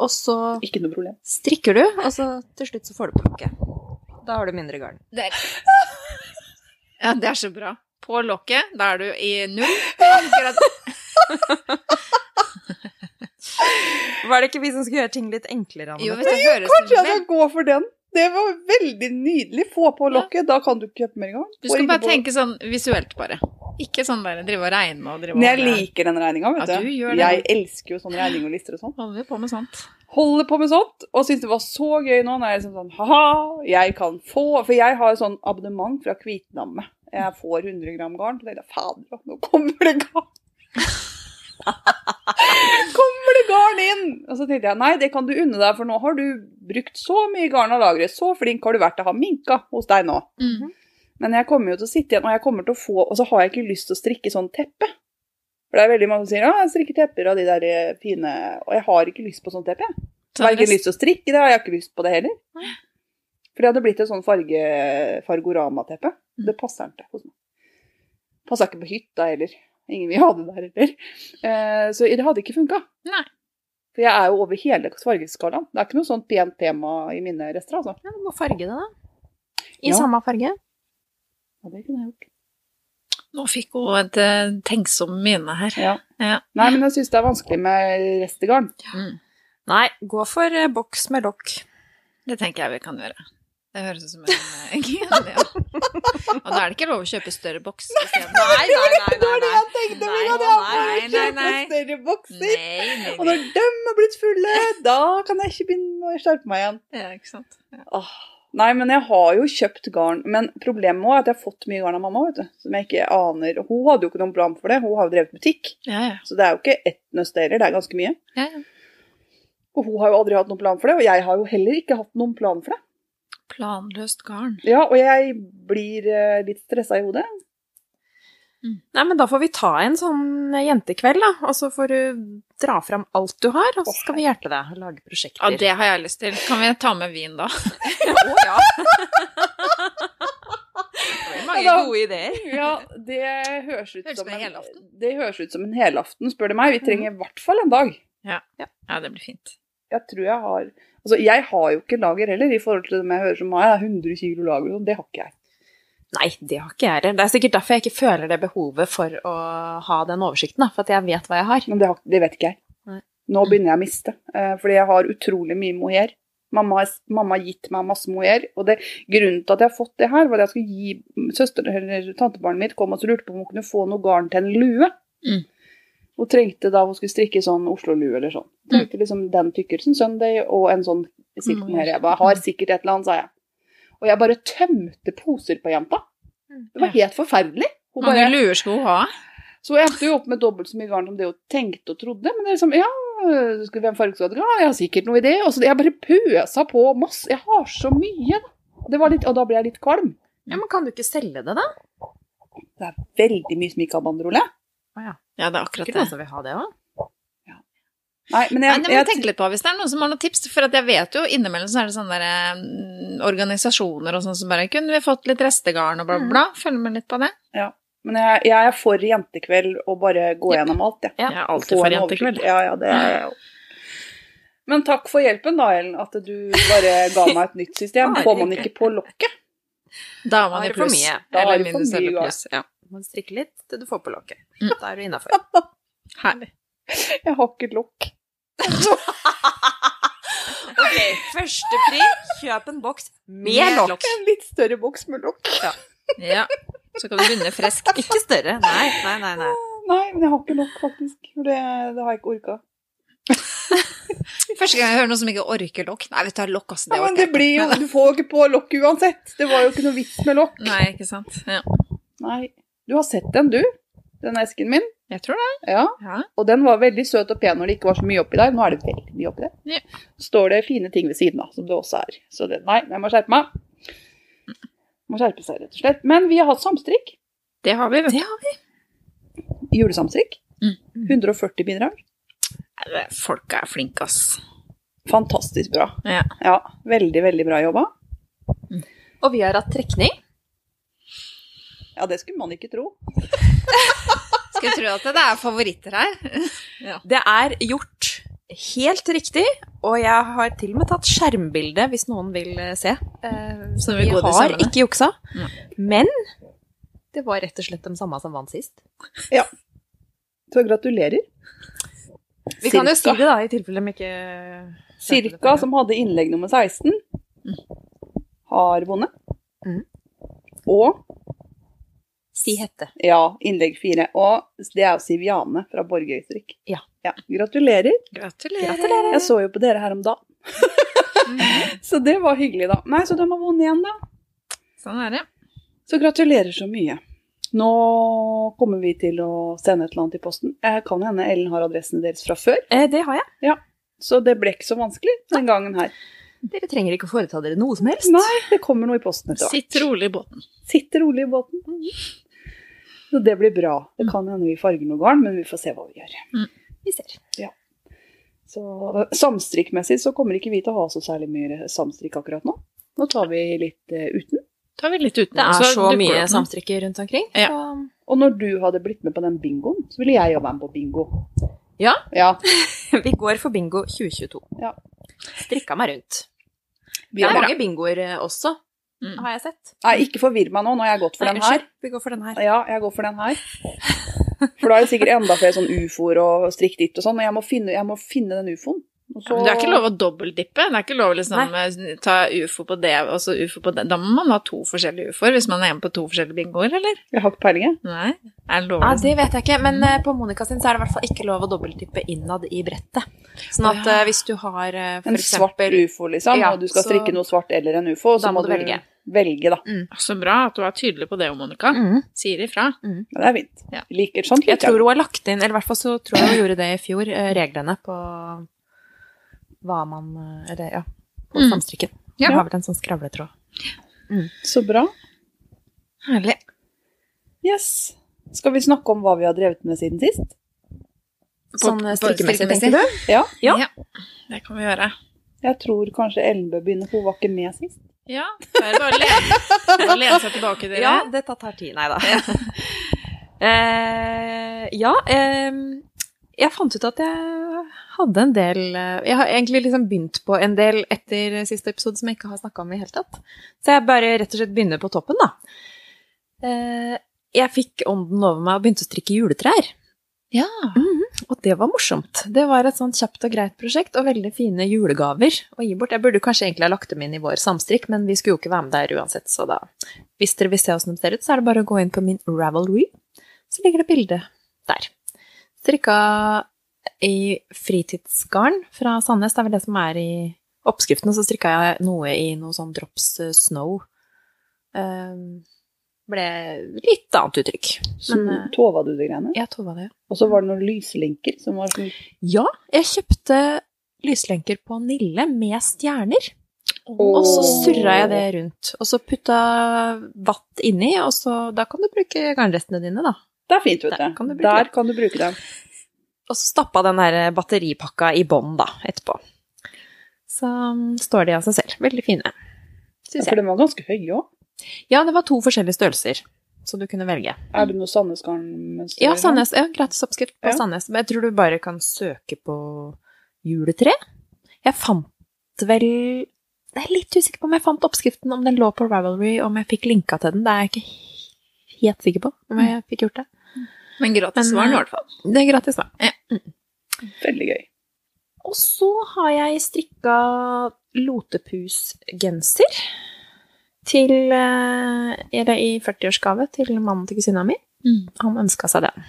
Og så Ikke noe problem. strikker du, og så til slutt så får du på lokket. Da har du mindre garn. det er, *laughs* ja, det er så bra. På lokket, da er du i null. Var det ikke vi som skulle gjøre ting litt enklere? Jo, hvis du, det høres Kanskje jeg skal gå for den. Det var veldig nydelig. Få på lokket, da kan du kjøpe mer engang. Du skal bare på- tenke sånn visuelt, bare. Ikke sånn der drive og regne og drive og Men jeg liker den regninga, vet Ja, du. du gjør det. Jeg elsker jo sånne regning og lister og sånn. Holder på med sånt. Holder på med sånt, og syns det var så gøy nå. Når jeg liksom sånn ha-ha, jeg kan få For jeg har sånn abonnement fra Kvitnamme. Jeg får 100 gram garn. Så tenkte jeg fader, nå kommer det garn. *laughs* kommer det garn inn? Og så tenkte jeg nei, det kan du unne deg, for nå har du brukt så mye garn av lageret. Så flink har du vært til å ha minka hos deg nå. Mm. Men jeg kommer jo til å sitte igjen, og jeg kommer til å få Og så har jeg ikke lyst til å strikke sånn teppe. For det er veldig mange som sier ja, jeg strikker tepper av de der eh, fine Og jeg har ikke lyst på sånn teppe, jeg. Ikke lyst til å strikke det, og jeg har ikke lyst på det heller. For det hadde blitt et sånn farge, fargorama-teppe. Mm. Det passer ikke hos meg. Passer ikke på hytta heller. Ingen vil ha det der heller. Eh, så det hadde ikke funka. For jeg er jo over hele fargeskalaen. Det er ikke noe sånt pent tema i mine rester, altså. Ja, du må farge det, da. I Ja. samme farge. Ja, det kunne jeg gjort. Nå fikk hun et eh, tenksom mine her. Ja. Ja. Nei, men jeg syns det er vanskelig med restegarn. Mm. Nei, gå for eh, boks med lokk. Det tenker jeg vi kan gjøre. Det høres ut som en eh, *laughs* ja. Og da er det ikke lov å kjøpe større boks Nei, Nei, nei, nei, *laughs* var det jeg tenkte Nei, meg, at nei, kjøpe større bokser. Og når de har blitt fulle, da kan jeg ikke begynne å skjerpe meg igjen. Ja, ikke sant. Åh. Nei, men jeg har jo kjøpt garn. Men problemet også er at jeg har fått mye garn av mamma, vet du. Som jeg ikke aner. Hun hadde jo ikke noen plan for det. Hun har jo drevet butikk. Ja, ja. Så det er jo ikke ett nøst heller, det er ganske mye. ja, ja. Og hun har jo aldri hatt noen plan for det, og jeg har jo heller ikke hatt noen plan for det. Planløst garn. Ja, og jeg blir eh, litt stressa i hodet. Nei, men da får vi ta en sånn jentekveld, da. Og så får du dra fram alt du har, og så skal vi hjelpe deg å lage prosjekter. Ja, det har jeg lyst til. Kan vi ta med vin da? Å, ja. det blir mange Ja, da- gode ideer. Ja, det høres ut Høres som en en helaften. Det høres ut som en helaften, spør du meg. Vi trenger i hvert fall en dag. Ja, det blir fint. Jeg tror jeg har Altså, jeg har jo ikke lager heller, i forhold til dem jeg hører som har 100 kg lager, sånn. det har ikke jeg. Nei, det har ikke jeg heller. Det er sikkert derfor jeg ikke føler det behovet for å ha den oversikten, da. For at jeg vet hva jeg har. Men det, har, det vet ikke jeg. Nei. Nå begynner jeg å miste, eh, fordi jeg har utrolig mye mohair. Mamma, har- gitt meg masse mohair, og det, grunnen til at jeg har fått det her, var at jeg skulle gi søster, eller tantebarnet mitt kom og lurte på om hun kunne få noe garn til en lue. Mm. Hun trengte da hun skulle strikke sånn Oslo-lue eller sånn. Trengte liksom den tykkelsen, Sunday, og en sånn silk Mm. mohair. Jeg bare, har sikkert et eller annet, sa jeg. Og jeg bare tømte poser på jenta. Det var helt forferdelig. Hun bare, mange luer skal hun ha? så jeg endte jo opp med dobbelt så mye garn som det hun tenkte og trodde. Men det er liksom, ja, en farge skal du ha? Jeg har sikkert noe idé. Og så jeg bare pøsa på masse. Jeg har så mye, da. Det var litt, og da ble jeg litt kvalm. Ja, men kan du ikke selge det, da? Det er veldig mye som ikke har banderole. Å ja. Ja, det er akkurat det. noen vil ha det òg? Nei, men Nei, jeg, jeg jeg, tenke litt på hvis det er noen som har noen tips. For at jeg vet jo innimellom så er det sånne der, mm, organisasjoner og sånn som bare Kunne vi fått litt restegarn og bla, bla, bla? Følg med litt på det. Ja. men jeg, jeg er for jentekveld og bare gå Ja. gjennom alt, jeg. Ja. Jeg er alltid Få for jentekveld. Ja, ja, det er jeg jo. Men takk for hjelpen, da, Ellen. At du bare ga meg et nytt system. *laughs* Får man ikke på lokket? Da er man i pluss. Da har er det for mye eller garn. pluss. Ja. Du må strikke litt til du får på lokket. Mm. Da er du innafor. *laughs* Herlig. Jeg har ikke lokk. *laughs* Ok, første pri, kjøp en boks med lokk. En litt større boks med lokk. Ja. Så kan du begynne frisk. *laughs* Ikke større. Nei, nei, nei. nei. Nei, men jeg har ikke lokk, faktisk. For det, det har jeg ikke orka. Første gang jeg hører noen som ikke orker lokk. Nei, vet du, lokk, altså. Det Ja, men det blir jo, du får jo ikke på lokk uansett. Det var jo ikke noe vits med lokk. Nei, ikke sant. Ja. Nei. Du har sett den, du? Den esken min? Jeg tror det. Ja. Ja. Og den var veldig søt og pen når det ikke var så mye oppi der. Nå er det veldig mye oppi der. Ja. Står det fine ting ved siden av, som det også er. Så det, nei, jeg må skjerpe meg. Må skjerpe seg, rett og slett. Men vi har hatt samstrikk. Det har vi, vet du. Det har vi. Julesamstrikk. Mm. 140 bidrag. Folka Folk er flinke, ass. Fantastisk bra. Ja. Ja, veldig, veldig bra jobba. Og vi har hatt trekning. Ja, det skulle man ikke tro. *laughs* Skal tro at det er favoritter her. *laughs* Det er gjort helt riktig, og jeg har til og med tatt skjermbilde hvis noen vil eh, se. Eh, Så vi vi har ikke juksa, Ja. men det var rett og slett de samme som vant sist. Så gratulerer. Vi kan jo si det, da, i tilfelle de ikke Cirka, som hadde innlegg nummer 16, har vunnet. Mm. Og Si hette. ja, innlegg fire. Og det er jo Siviane fra Borgøystrikk. Ja. Gratulerer. Gratulerer. Jeg så jo på dere her om dagen. *laughs* så det var hyggelig, da. Nei, så de har vunnet igjen, da. Sånn er det. Så gratulerer så mye. Nå kommer vi til å sende et eller annet i posten. Jeg kan hende Ellen har adressene deres fra før, Eh, det har jeg. Ja, så det ble ikke så vanskelig den gangen her. Dere trenger ikke å foreta dere noe som helst. Nei, det kommer noe i posten etter hvert. Sitt rolig i båten. Sitter rolig i båten. Så det blir bra. Det kan hende vi farger noe garn, men vi får se hva vi gjør. Vi ser. Så Samstrikkmessig så kommer ikke vi til å ha så særlig mye samstrikk akkurat nå. Nå tar vi litt uh, uten. tar vi litt uten. Det er så så mye samstrikker rundt omkring. Ja. Så Og når du hadde blitt med på den bingoen, så ville jeg jo være med på bingo. Ja. Ja. *laughs* vi går for bingo 2022. Ja. Strikka meg rundt. Vi Det er er mange bingoer eh, også, Mm. har jeg sett. Nei, ikke forvirr meg nå. Nå har jeg gått for den her. Vi går for den her. Ja, jeg går for den her. For da er det sikkert enda flere sånn ufoer og strikk ditt og sånn, og jeg må finne, jeg må finne den ufoen. Ja, men det er ikke lov å dobbeltdippe. Det er ikke lov å liksom eh, ta ufo på det og så ufo på det. Da må man ha to forskjellige ufoer hvis man er hjemme på to forskjellige bingoer, eller? Jeg har ikke peiling, jeg. Nei, er det lov? Ja, liksom? Det vet jeg ikke, men eh, på Monica sin så er det i hvert fall ikke lov å dobbeltdippe innad i brettet. Sånn at ja. eh, hvis du har for En svart ufo, liksom, Ja, og du skal så- strikke noe svart eller en ufo, så Da må må du velge. velge, da. Så bra at du er tydelig på det, Monica. Mm. Sier ifra. Ja, det er fint. Ja. Liker sånt. Jeg tror hun har lagt inn, eller i hvert fall så tror jeg hun gjorde det i fjor, reglene på hva man eh, Eller ja, på Mm. samstrikken. Ja. Jeg har vel en sånn skravletråd. Så bra. Herlig. Yes. Skal vi snakke om hva vi har drevet med siden sist? Sånn strikkemessig, tenker du? Ja. Ja. Det kan vi gjøre. Jeg tror kanskje Ellen bør begynne, for hun var ikke med sist. Ja, det er bare å lene, bare lene seg tilbake, dere. Ja, dette tar tid. Nei da. *laughs* eh, ja, eh, jeg fant ut at jeg hadde en del eh, Jeg har egentlig liksom begynt på en del etter siste episode som jeg ikke har snakka om i det hele tatt. Så jeg bare rett og slett begynner på toppen, da. Eh, jeg fikk ånden over meg og begynte å strikke juletrær. Ja. Og det var morsomt. Det var et sånn kjapt og greit prosjekt, og veldig fine julegaver å gi bort. Jeg burde kanskje egentlig ha lagt dem inn i vår samstrikk, men vi skulle jo ikke være med der uansett, så da Hvis dere vil se åssen de ser ut, så er det bare å gå inn på min Ravelry, så ligger det bilde der. Strikka i fritidsgarn fra Sandnes, det er vel det som er i oppskriften, og så strikka jeg noe i noe sånn drops eh, snow. Um, ble litt annet uttrykk. Så Men, eh, tova du de greiene. Jeg tova det. Og så var det noen lyslenker som var sånn Ja, jeg kjøpte lyslenker på Nille med stjerner. Og så surra jeg det rundt. Og så putta vatt inni, og så Da kan du bruke garnrestene dine, da. Det er fint, vet Der du. kan du bruke Der kan du bruke dem. Og så stappa den der batteripakka i bånn, da, etterpå. Så um, står de av seg selv. Veldig fine, Ja, for den var ganske høy òg. Ja, det var to forskjellige størrelser, så du kunne velge. Er det noe Sandnes-garnmønster? Ja, Sandnes. Ja, gratis oppskrift på Ja. Sandnes. Men jeg tror du bare kan søke på juletre. Jeg fant vel Jeg er litt usikker på om jeg fant oppskriften, om den lå på Ravelry, om jeg fikk linka til den. Det er jeg ikke helt sikker på om jeg fikk gjort det. Men gratis var den i eh, hvert fall. Det er gratis, da. Veldig gøy. Og så har jeg strikka lotepusgenser til eh, Eller i 40-årsgave til mannen til kusina mi. Mm. Han ønska seg den.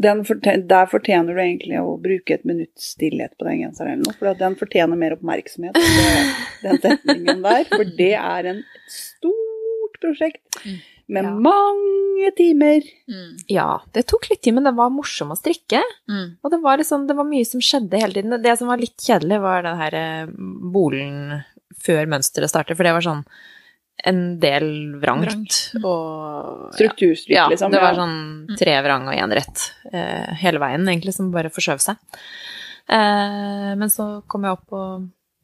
Den fortjener, der fortjener du egentlig å bruke et minutts stillhet på den genseren for den fortjener mer oppmerksomhet enn den setningen der. For det er en stort prosjekt Mm. Med Ja. mange timer. Mm. Ja, det tok litt tid, men det var morsom å strikke. Mm. Og det var, liksom, det var mye som skjedde hele tiden. Det som var litt kjedelig, var den her eh, bolen før mønsteret startet, for det var sånn en del vrangt. Vrangt. Og Strukturstryk, ja, liksom. det var sånn tre vrang og én rett eh, hele veien, egentlig, som bare forskjøv seg. Eh, men så kom jeg opp på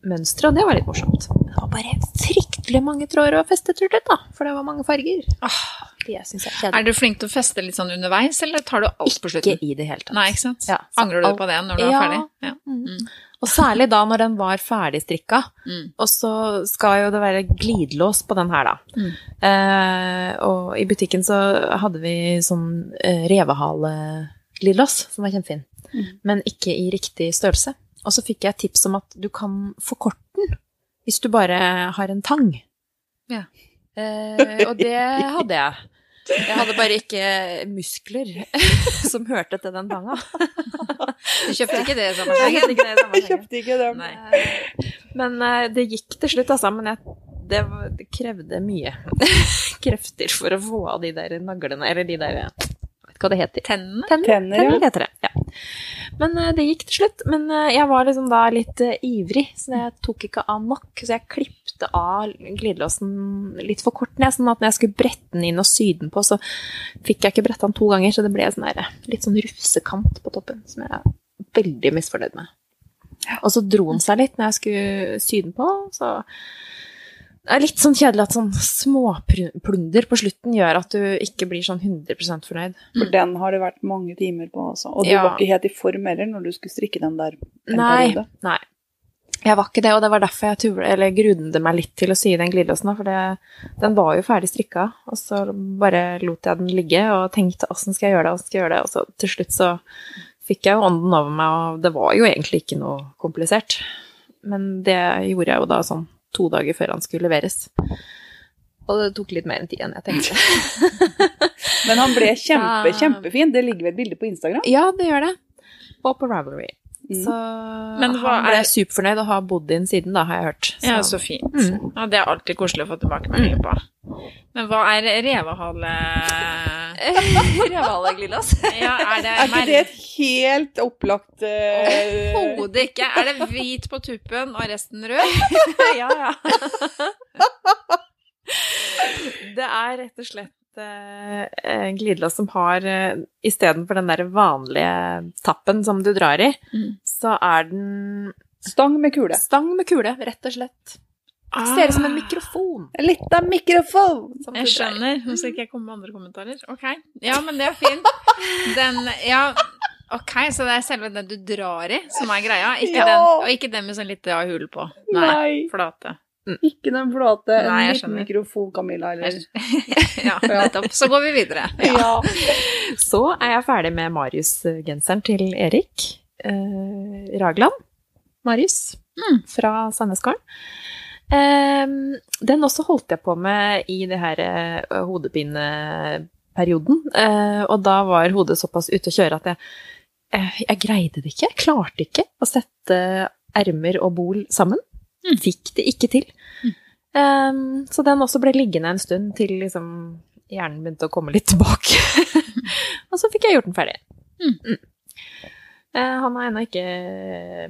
mønsteret, og det var litt morsomt. Det var bare fryktelig mange tråder feste slutt, da, for det var mange farger. Ah, Det syns jeg er kjedelig. Er du flink til å feste litt sånn underveis, eller tar du alt på Ikke i det hele tatt. Nei, ikke sant? Ja, Angrer du alt- på det når du er Ja. ferdig? Ja. Mm. Mm. Og særlig da når den var ferdigstrikka. Mm. Og så skal jo det være glidelås på den her, da. Mm. Eh, og i butikken så hadde vi sånn eh, revehale-glidelås, som var kjempefin. Mm. Men ikke i riktig størrelse. Og så fikk jeg tips om at du kan forkorte den hvis du bare har en tang. Ja. Eh, og det hadde jeg. Jeg hadde bare ikke muskler *laughs* som hørte til den tanga. Du kjøpte ikke det i sammenhengen? kjente ikke det i Jeg sammenhengen. kjøpte ikke den. Nei. Men eh, det gikk til slutt, altså. Men jeg, det, var, det krevde mye *laughs* krefter for å få av de der naglene, eller de der Hva det heter. Tennene? Tenner, Tenner, ja. heter det. Ja. Men eh, det gikk til slutt. Men eh, jeg var liksom da litt eh, ivrig, så jeg tok ikke av nok. Så jeg klippte av glidelåsen litt for kort ned, sånn at når jeg skulle brette den inn og sy den på, så fikk jeg ikke bretta den to ganger, så det ble sånn der, litt sånn rufsekant på toppen, som jeg er veldig misfornøyd med. Og så dro den seg litt når jeg skulle sy den på, så Det er litt sånn kjedelig at sånn småplunder på slutten gjør at du ikke blir sånn 100 fornøyd. For den har det vært mange timer på, altså. Og du Ja. var ikke helt i form heller når du skulle strikke den der en Nei, periode. nei. Jeg var ikke det, og det var derfor jeg tuble, eller grudde meg litt til å sy den glidelåsen. For det, den var jo ferdig strikka, og så bare lot jeg den ligge og tenkte åssen skal jeg gjøre det, åssen skal jeg gjøre det, og så til slutt så fikk jeg jo ånden over meg, og det var jo egentlig ikke noe komplisert. Men det gjorde jeg jo da sånn to dager før han skulle leveres. Og det tok litt mer enn tid enn jeg tenkte. *laughs* Men han ble kjempe, kjempefin. Det ligger vel bilde på Instagram? Ja, det gjør det. Og på Ravelry. Mm. Så Men hva han ble er- superfornøyd og har bodd inn siden, da, har jeg hørt. Ja, så fint. Mm. Ja, det er alltid koselig å få tilbakemeldinger på. Men hva er revehale... *laughs* Revaleglidas. Ja, er det Er ikke det et helt opplagt uh... Overhodet ikke. Er det hvit på tuppen og resten rød? *laughs* ja, ja. det er rett og slett glidelås som har uh, Istedenfor den der vanlige tappen som du drar i, Mm. så er den Stang med kule. stang med kule, rett og slett. Ser ut som en mikrofon. En liten mikrofon! som Jeg skjønner. Nå skal ikke jeg komme med andre kommentarer. Ok. Ja, men det er fint. *laughs* Den Ja, ok, så det er selve den du drar i, som er greia? Ikke Ja. den, og ikke den med sånn lite av hull på? Nei. Nei. Flate. Ikke den flate. En Nei, jeg liten skjønner. mikrofon, Camilla. Eller *laughs* *laughs* Ja, nettopp. Så går vi videre. *laughs* Ja. Så er jeg ferdig med Marius-genseren til Erik eh, Ragland. Marius Mm. fra Sandnesgården. Eh, den også holdt jeg på med i det her eh, hodepineperioden. Eh, og da var hodet såpass ute å kjøre at jeg, eh, jeg greide det ikke. Jeg klarte ikke å sette ermer og bol sammen. Mm. Fikk det ikke til. Ehm, så den også ble liggende en stund til liksom hjernen begynte å komme litt tilbake. *laughs* og så fikk jeg gjort den ferdig. Mm. Mm. Eh, Han har ennå ikke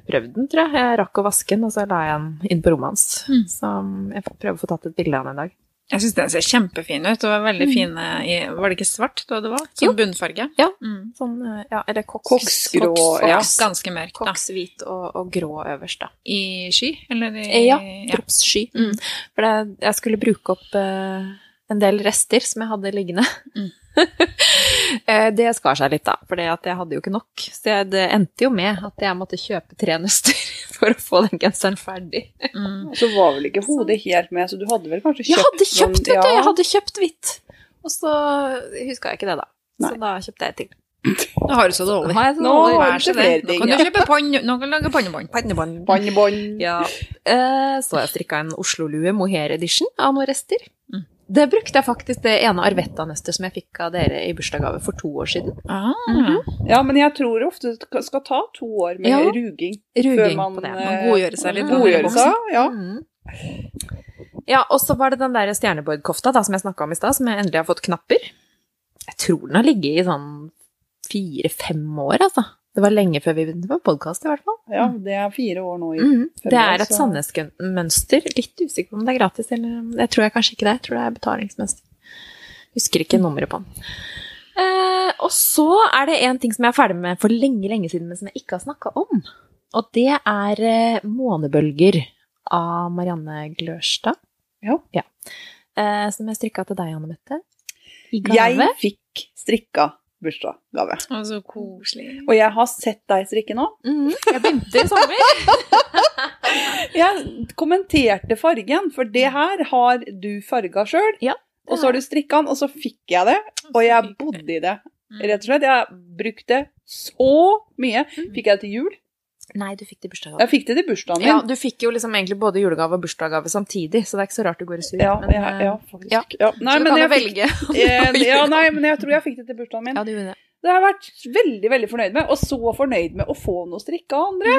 prøvd den, tror jeg. Jeg rakk å vaske den, og så la jeg den inn på rommet hans. Mm. Så jeg får prøve å få tatt et bilde av den en dag. Jeg syns den ser kjempefin ut. Det var veldig fine i Var det ikke svart da det var? Jo. Sånn bunnfarge? Ja. Mm. Sånn, ja, er det koks. Koksgrå, koks, ja. Ganske mørk, da. koks hvit og, og grå øverst, da. I sky, eller i Eh, Ja, dropssky. Mm. For det, jeg skulle bruke opp uh, en del rester som jeg hadde liggende. Mm. *laughs* Eh, det skar seg litt, da, for jeg hadde jo ikke nok. Så det endte jo med at jeg måtte kjøpe tre nøster *laughs* for å få den genseren ferdig. Mm. Så var vel ikke hodet helt med, så du hadde vel kanskje kjøpt Jeg hadde kjøpt, vet du! ja. Jeg hadde kjøpt hvitt. Og så huska jeg ikke det, da. Så da kjøpte jeg til. Nå har du så jeg så Nå det. Nå kan du kjøpe panne... Nå kan du lage pannebånd. pannebånd? Pannebånd. Ja. så har jeg strikka en Oslo-lue mohair edition av noen rester. Mm. Det brukte jeg faktisk det ene Arvetta-nøstet som jeg fikk av dere i bursdagsgave for to år siden. Ah. Ja, men jeg tror ofte det skal ta to år med Ja. ruging Ruging før man, på det. eh, Man godgjøre seg litt. godgjøre seg. Ja. Mm. Ja, og så var det den der stjernebordkofta da, som jeg snakka om i stad, som jeg endelig har fått knapper. Jeg tror den har ligget i sånn fire-fem år, altså. Det var lenge før vi begynte med podkast, i hvert fall. ja, det er fire år nå i Mm. februar, Det er et så- Sandnes-mønster. Litt usikker på om det er gratis, eller Jeg tror jeg kanskje ikke det. Jeg tror det er betalingsmønster. Husker ikke nummeret på den. Eh, og så er det en ting som jeg er ferdig med for lenge, lenge siden, men som jeg ikke har snakka om. Og det er eh, Månebølger av Marianne Glørstad. Ja. Eh, som jeg strikka til deg, Anne Mette. I Jeg fikk strikka bursdagsgave. Å, så koselig. Og jeg har sett deg strikke nå. Mhm, jeg begynte i sommer. *laughs* Jeg kommenterte fargen, for det her har du farga sjøl. Ja, Og så har du strikka den, og så fikk jeg det. Og jeg bodde i det, rett og slett. Jeg brukte så mye. Fikk jeg det til jul? Nei, du fikk det i bursdagsgave. Jeg fikk det til bursdagen min. Ja, du fikk jo liksom egentlig både julegave og bursdagsgave samtidig, så det er ikke så rart du går i sur. Ja, men, ja, eh, ja, faktisk. ja. Ja. Nei, så du kan jo velge. eh, ja, nei, men jeg tror jeg fikk det til bursdagen min. Ja, du gjorde det. Det har jeg vært veldig veldig fornøyd med, og så fornøyd med å få noe strikk av andre.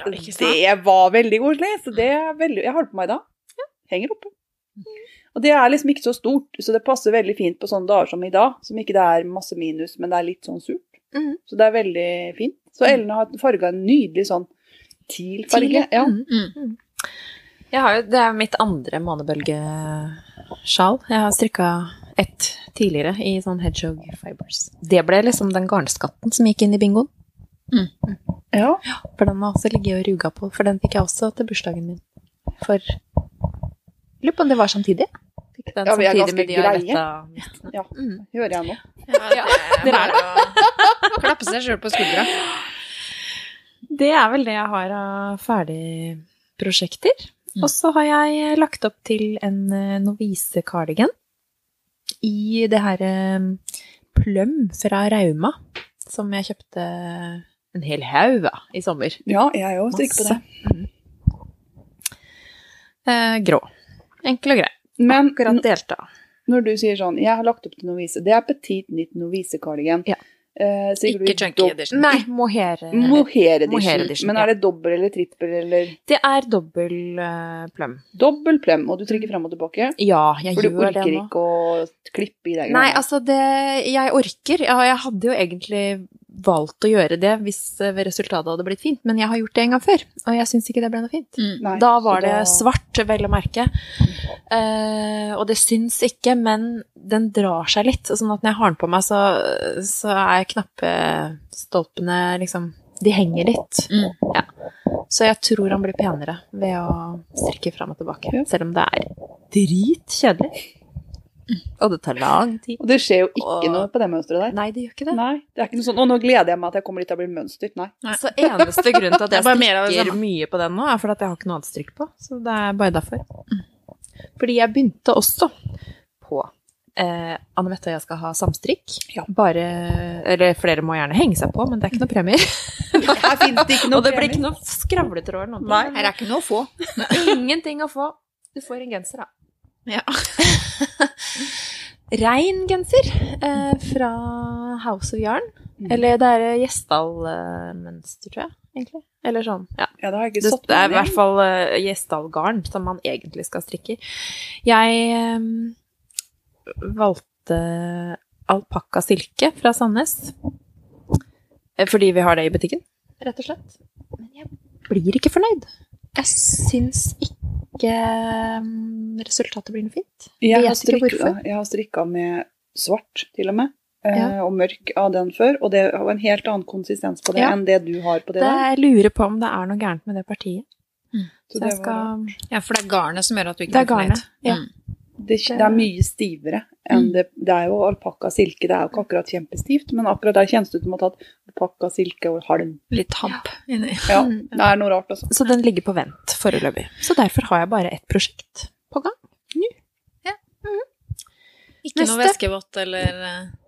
Ja, ikke det var veldig koselig, så det er veldig, jeg har det på meg da. Henger oppe. Og det er liksom ikke så stort, så det passer veldig fint på sånne dager som i dag, som ikke det er masse minus, men det er litt sånn surt. Mhm. Så det er veldig fint. Så Ellen har farga en nydelig sånn teal-farge. Ja. Mm. Mm. Jeg har jo, det er mitt andre månebølgesjal. Jeg har strikka ett tidligere i sånn hedgehog fibers. Det ble liksom den garnskatten som gikk inn i bingoen. ja. For den har også ligget og ruga på, for den fikk jeg også til bursdagen min. For Lurer på om det var samtidig? Den Ja, vi er ganske greie. Ja. Mm. Hører jeg nå. Ja, det er bare å klappe seg sjøl på skuldra. Det er vel det jeg har av ferdige prosjekter. Mm. Og så har jeg lagt opp til en eh, novise-cardigan i det her eh, pløm fra Rauma, som jeg kjøpte en hel haug av i sommer. Ja, jeg òg strikker på det. Eh, grå. Enkel og grei. Men Akkurat delt av. når du sier sånn 'jeg har lagt opp til novise', det er petit nytt novise-cardigan. Ja. Eh, Ikke chunky edition. Nei, mohair. Mohair edition. Mohair edition, Men er det dobbel eller trippel eller Det er dobbel uh, pløm. dobbel pløm, og du trykker frem og tilbake? Ja, jeg gjør det nå. For du orker ikke å klippe i deg Nei, altså det Jeg orker. Ja, jeg hadde jo egentlig valgt å gjøre det hvis eh, resultatet hadde blitt fint, men jeg har gjort det en gang før, og jeg syns ikke det ble noe fint. Mm. Nei, Da var det da- svart, vel å merke. uh, og det syns ikke, men den drar seg litt. Sånn at når jeg har den på meg, så, så er knappestolpene liksom De henger litt. Mm. Ja. Så jeg tror han blir penere ved å strikke fram og tilbake. Ja. Selv om det er dritkjedelig. Og det tar lang tid. Og det skjer jo ikke og... noe på det mønsteret der. Nei, det gjør ikke det. Nei, det er ikke noe sånn 'Å, nå gleder jeg meg at jeg kommer dit og blir mønstret. Nei. Nei. Så eneste grunn til at *laughs* jeg strikker mye på den nå, er fordi at jeg har ikke noe annet strikk på. Så det er bare derfor. Fordi jeg begynte også på eh, Anne Mette og jeg skal ha samstrikk. Ja. Bare Eller flere må gjerne henge seg på, men det er ikke noe premier. Her finnes *laughs* det ikke *laughs* noe og det blir ikke noe skravletråd eller noe. Nei. Her er ikke noe å få. Ingenting å få. Du får en genser, da. Ja. *laughs* Rein genser eh, fra House of Yarn. Mm. Eller det er Gjesdal-mønster, tror jeg. egentlig. Eller sånn, ja. Ja, det har jeg ikke Det, satt det er i hvert fall uh, Gjesdal-garn som man egentlig skal strikke i. Jeg eh, valgte alpakka silke fra Sandnes. Eh, Fordi vi har det i butikken, rett og slett. Men jeg blir ikke fornøyd. Jeg syns ikke mm, resultatet blir noe fint. Jeg har, ikke strikka, hvorfor. jeg har strikka med svart, til og med. eh, Ja. Og mørk av den før. Og det har en helt annen konsistens på det Ja. enn det du har på det Det, der. jeg lurer på om det er noe gærent med det partiet. Så Så det, jeg var, skal ja, for det er garnet som gjør at du ikke Det er blir fornøyd. garnet, ja. Mm. Det, det er mye stivere enn Mm. det Det er jo alpakka silke, det er jo ikke akkurat kjempestivt, men akkurat der kjennes det ut som å ha tatt alpakkasilke og halm. Litt hamp inni. Ja, Mm. det er noe rart, altså. Så den ligger på vent foreløpig. Så derfor har jeg bare ett prosjekt på gang. Ikke noe væskevått eller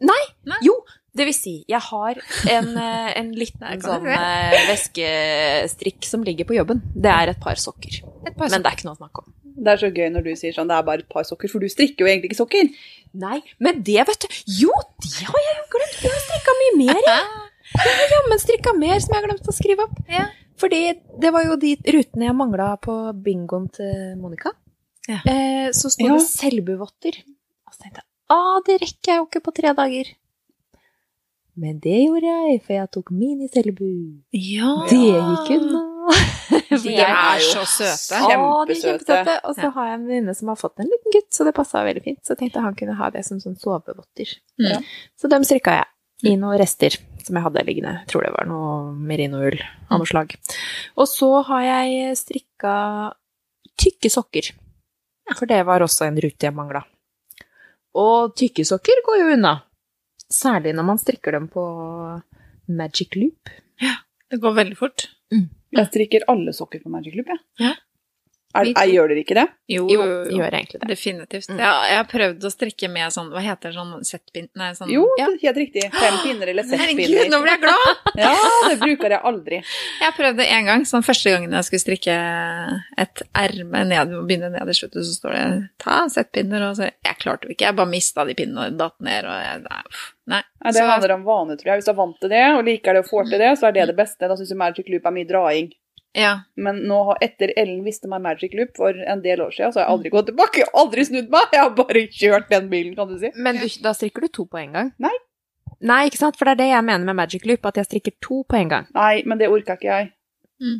Nei. Nei. Jo, det vil si, jeg har en, eh, en liten *laughs* sånn eh, væskestrikk som ligger på jobben. Det er et par sokker. et par Men det er ikke noe å snakke om. Det er så gøy når du sier sånn, det er bare et par sokker, for du strikker jo egentlig ikke sokker. Nei, men det, vet du Jo, det har jeg jo glemt! Jeg har strikka mye mer, jeg. Jeg har jammen strikka mer som jeg har glemt å skrive opp. Ja. Fordi det var jo de rutene jeg mangla på bingoen til Monica. Ja. Eh, så sto Ja. det selvbuvotter. Og så tenkte jeg ah, det rekker jeg jo ikke på tre dager. Men det gjorde jeg, for jeg tok miniselbu. Ja. Det gikk unna. *laughs* De er så søte. Kjempesøte. Og så har jeg en venninne som har fått en liten gutt, så det passa veldig fint. Så jeg tenkte han kunne ha det som sånn sovevotter. Mm. Ja. Så dem strikka jeg i noen rester som jeg hadde liggende. Jeg tror det var noe merinoull av noe slag. Og så har jeg strikka tykke sokker. For det var også en rute jeg mangla. Og tykke sokker går jo unna. Særlig når man strikker dem på magic loop. Ja, Det går veldig fort. Jeg strikker alle sokker på Magic Loop, jeg. Ja. Er, er, gjør dere ikke det? Jo, Jo, jo. gjør egentlig det. Definitivt. Mm. Ja, jeg har prøvd å strikke med sånn Hva heter det? Sånn settpinn? Nei, sånn Jo, Ja. helt riktig. Fem pinner eller settpinner. Herregud, nå ble jeg glad! *laughs* Ja, det bruker jeg aldri. Jeg prøvde en gang, sånn første gangen jeg skulle strikke et erme ned, begynne nederst, vet du, så står det 'ta settpinner', og så Jeg klarte det ikke, jeg bare mista de pinnene og datt ned, og jeg Nei. uff, nei. Nei, det Så- handler om vane, tror jeg. Hvis du er vant til det, og liker det og får til det, så er det det beste. Da syns jeg Magic Loop er mye draing. Ja. Men nå, etter Ellen visste meg Magic Loop for en del år siden, så har jeg aldri gått tilbake. Jeg har aldri snudd meg. Jeg har bare kjørt den bilen, kan du si. Men du, da strikker du to på en gang? Nei. Nei, ikke sant? For det er det jeg mener med magic loop, at jeg strikker to på en gang. Nei, men det orka ikke jeg.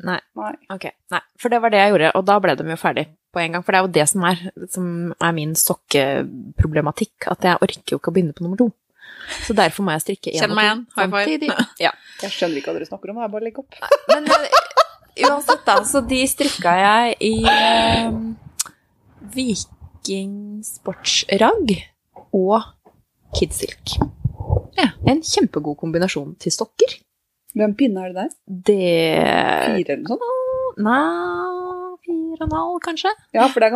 Nei. Nei. Ok, nei. For det var det jeg gjorde, og da ble de jo ferdig på en gang. For det er jo det som er, som er min sokkeproblematikk, at jeg orker jo ikke å begynne på nummer to. Så derfor må jeg strikke én og to samtidig. Ja. Jeg skjønner ikke hva dere snakker om. Det er bare å legge opp. Men eh, uansett, da, så de strikka jeg i eh, vikingsportsragg og kidsilk. Ja. En kjempegod kombinasjon til stokker. Hvem pinne er det der? Det Fire eller noe sånt? Nei, fire og en halv, kanskje? Ja, for du,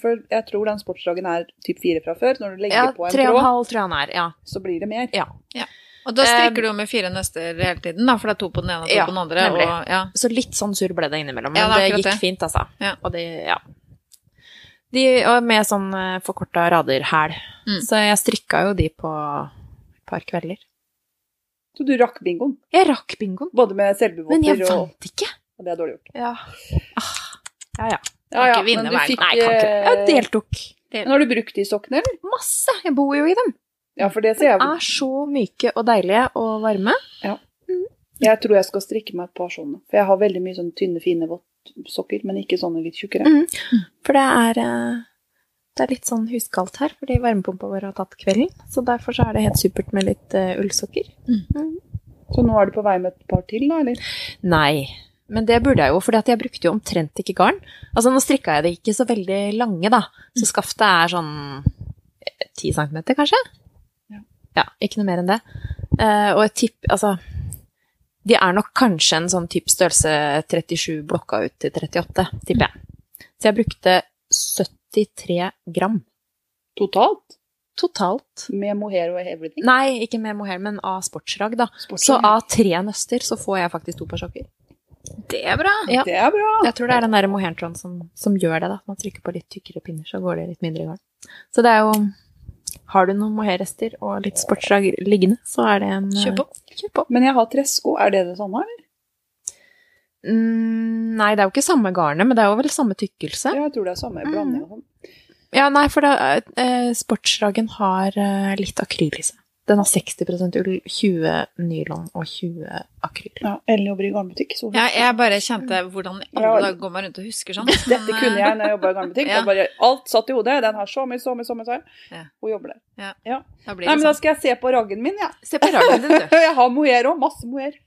for jeg tror den sportsdagen er typ fire fra før. Når du legger Ja, på en tre og en tråd, halv tror jeg han er. Ja. så blir det mer. Ja. ja. Og da strikker Eh, du jo med fire nøster hele tiden, da, for det er to på den ene og to Ja, på den andre. Og, ja. Så litt sånn surr ble det innimellom, men Ja, det det, gikk det. fint, altså. Ja. Og det, ja. De, og med sånn forkorta rader-hæl. Mm. Så jeg strikka jo de på et par kvelder. Så du rakk bingoen. Jeg rakk bingoen, Både med men jeg selvbevotter vant ikke. og Det er dårlig gjort. Ja. Ah, ja, ja. Ja, ikke vinne men du hver fikk Nei, jeg kan ikke. Jeg eh, deltok. Men Har du brukt de sokkene, eller? Masse. Jeg bor jo i dem. Ja, for det ser De er så myke og deilige og varme. Jeg tror jeg skal strikke meg et par sånne. For jeg har veldig mye sånne tynne, fine vottsokker, men ikke sånne litt tjukkere. Mm. For det er, eh, det er litt sånn huskaldt her, fordi varmepumpa vår har tatt kvelden. Så derfor så er det helt supert med litt uh, ullsokker. Så nå er du på vei med et par til, da, eller? Nei, men det burde jeg jo, for jeg brukte jo omtrent ikke garn. Altså nå strikka jeg det ikke så veldig lange, da. Så skaftet er sånn eh, 10 centimeter, kanskje? Ja. Ikke noe mer enn det. Uh, og et tipp, altså De er nok kanskje en sånn type størrelse 37 blokka ut til 38, tipper jeg. Så jeg brukte 73 gram Totalt? totalt. Med mohair og everything? Nei, ikke med mohair, men av sportsrag, da. Sportsrag. Så av tre nøster så får jeg faktisk to par sokker. Det er bra. Ja. Det er bra. Jeg tror det er den der mohairtråden som, som gjør det, da. Man trykker på litt tykkere pinner, så går det litt mindre i gang. Så det er jo Har du noen mohairrester og litt sportslag liggende, så er det en Kjøp på. Kjøp på. Men jeg har tresko. Er det det samme, eller? Mm, nei, det er jo ikke samme garnet, men det er jo vel samme tykkelse. Ja, jeg tror det er samme blanding. sånn. Ja, nei, for det, er- eh, sportsraggen har eh, litt akryl i seg. Den har 60% ull, 20 nylon og 20 akryl. Ja, Ellen jobber i garnbutikk. Ja, jeg bare kjente hvordan alle Ja. går meg rundt og husker sånn. *laughs* Dette kunne jeg når jeg jobba i garnbutikk. *laughs* Ja. Bare, alt satt i hodet. Den har så mye, så mye, så mye. Så mye. Ja. Hun jobber der. Da blir Nei, det men da sånn. skal jeg se på raggen min, jeg. Se på raggen din, du. *laughs* Jeg har mohair òg. Masse mohair.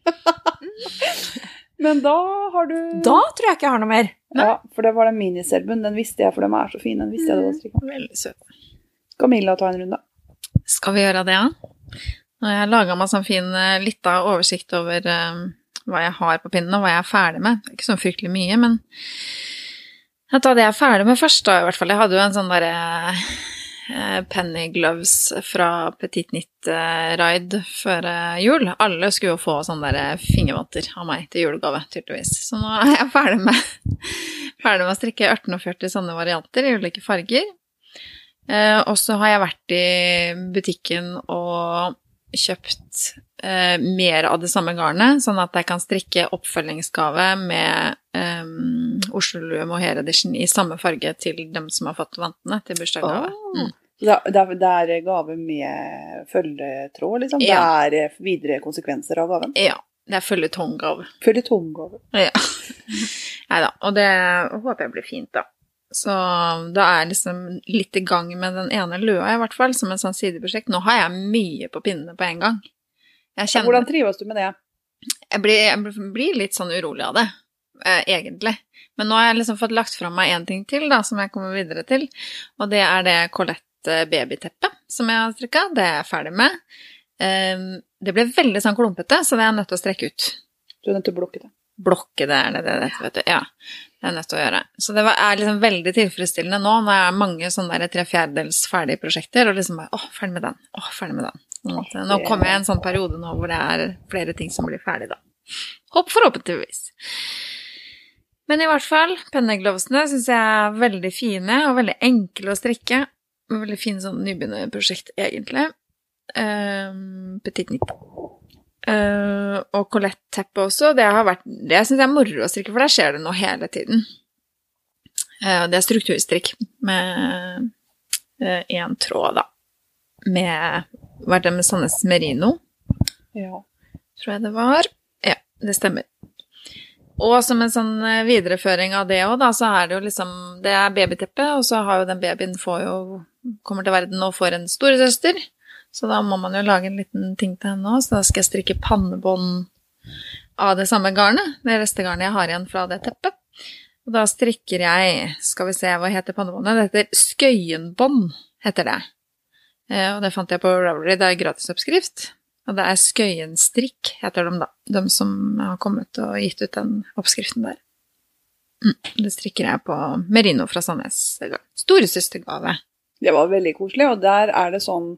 men da har du Da tror jeg ikke jeg har noe mer. Ja, for det var den miniserbuen. Den visste jeg, for de er så fine. Den visste jeg det var strikka. Veldig søt. Camilla ta en runde. Skal vi gjøre det, ja? Nå har jeg laga meg sånn fin eh, lita oversikt over um, hva jeg har på pinnen, og hva jeg er ferdig med. Ikke sånn fryktelig mye, men jeg tar det jeg er ferdig med først, da, i hvert fall. Jeg hadde jo en sånn derre uh, penny gloves fra Petit eh, Ride før uh, jul. Alle skulle jo få sånne der fingervotter av meg til julegave, tydeligvis. Så nå er jeg ferdig med, *laughs* ferdig med å strikke 1840 sånne varianter i ulike farger. Eh, og så har jeg vært i butikken og kjøpt eh, mer av det samme garnet, sånn at jeg kan strikke oppfølgingsgave med eh, Oslo Lue Mohair Edition i samme farge til dem som har fått vantene til bursdagsgave. Oh. Mm. Er, det er gave med følgetråd, liksom. Ja. Det er videre konsekvenser av gaven. Ja. Det er følgetonggave. Følgetonggave. Ja. *laughs* Nei da. Og det håper jeg blir fint, da. Så da er jeg liksom litt i gang med den ene lua, i hvert fall, som en sånn sideprosjekt. Nå har jeg mye på pinnene på en gang. Kjenner Hvordan trives du med det? jeg blir, jeg blir litt sånn urolig av det, eh, egentlig. Men nå har jeg liksom fått lagt fra meg én ting til, da, som jeg kommer videre til. Og det er det Colette babyteppet som jeg har strikka. Det er jeg ferdig med. Eh, det ble veldig sånn klumpete, så det er jeg nødt til å strekke ut. Du er nødt til å blokke det. Blokke det, er det det heter, vet du. Ja, det er nødt til å gjøre. Så det var, er liksom veldig tilfredsstillende nå når jeg har mange sånne der tre fjerdedels ferdige prosjekter, og liksom bare åh, ferdig med den, åh, ferdig med den. Sånn Nå kommer jeg i en sånn periode nå hvor det er flere ting som blir ferdig, da. Håp forhåpentligvis. Men i hvert fall, penneglovsene syns jeg er veldig fine og veldig enkle å strikke. Veldig fin sånn nybegynnerprosjekt, egentlig. Um, petit nip. Uh, og Colette-teppe også. Det har vært Det syns jeg er moro å strikke, for der skjer det noe hele tiden. Uh, det er strukturstrikk med én tråd, da. Med Hva er det med Sandnes Merino? Ja. tror jeg det var. Ja, det stemmer. Og som en sånn eh, videreføring av det òg, da, så er det jo liksom Det er babyteppe, og så har jo den babyen får jo Kommer til verden og får en storesøster. Så da må man jo lage en liten ting til henne òg, så da skal jeg strikke pannebånd av det samme garnet. Det restegarnet jeg har igjen fra det teppet. Og da strikker jeg Skal vi se, hva heter pannebåndet? Det heter Skøyenbånd, heter det. Eh, og det fant jeg på Ravelry. Det er gratisoppskrift. Og det er Skøyenstrikk, heter de da. De som har kommet og gitt ut den oppskriften der. Mm, det strikker jeg på Merino fra Sandnes. Storesøstergave. Det var veldig koselig, og der er det sånn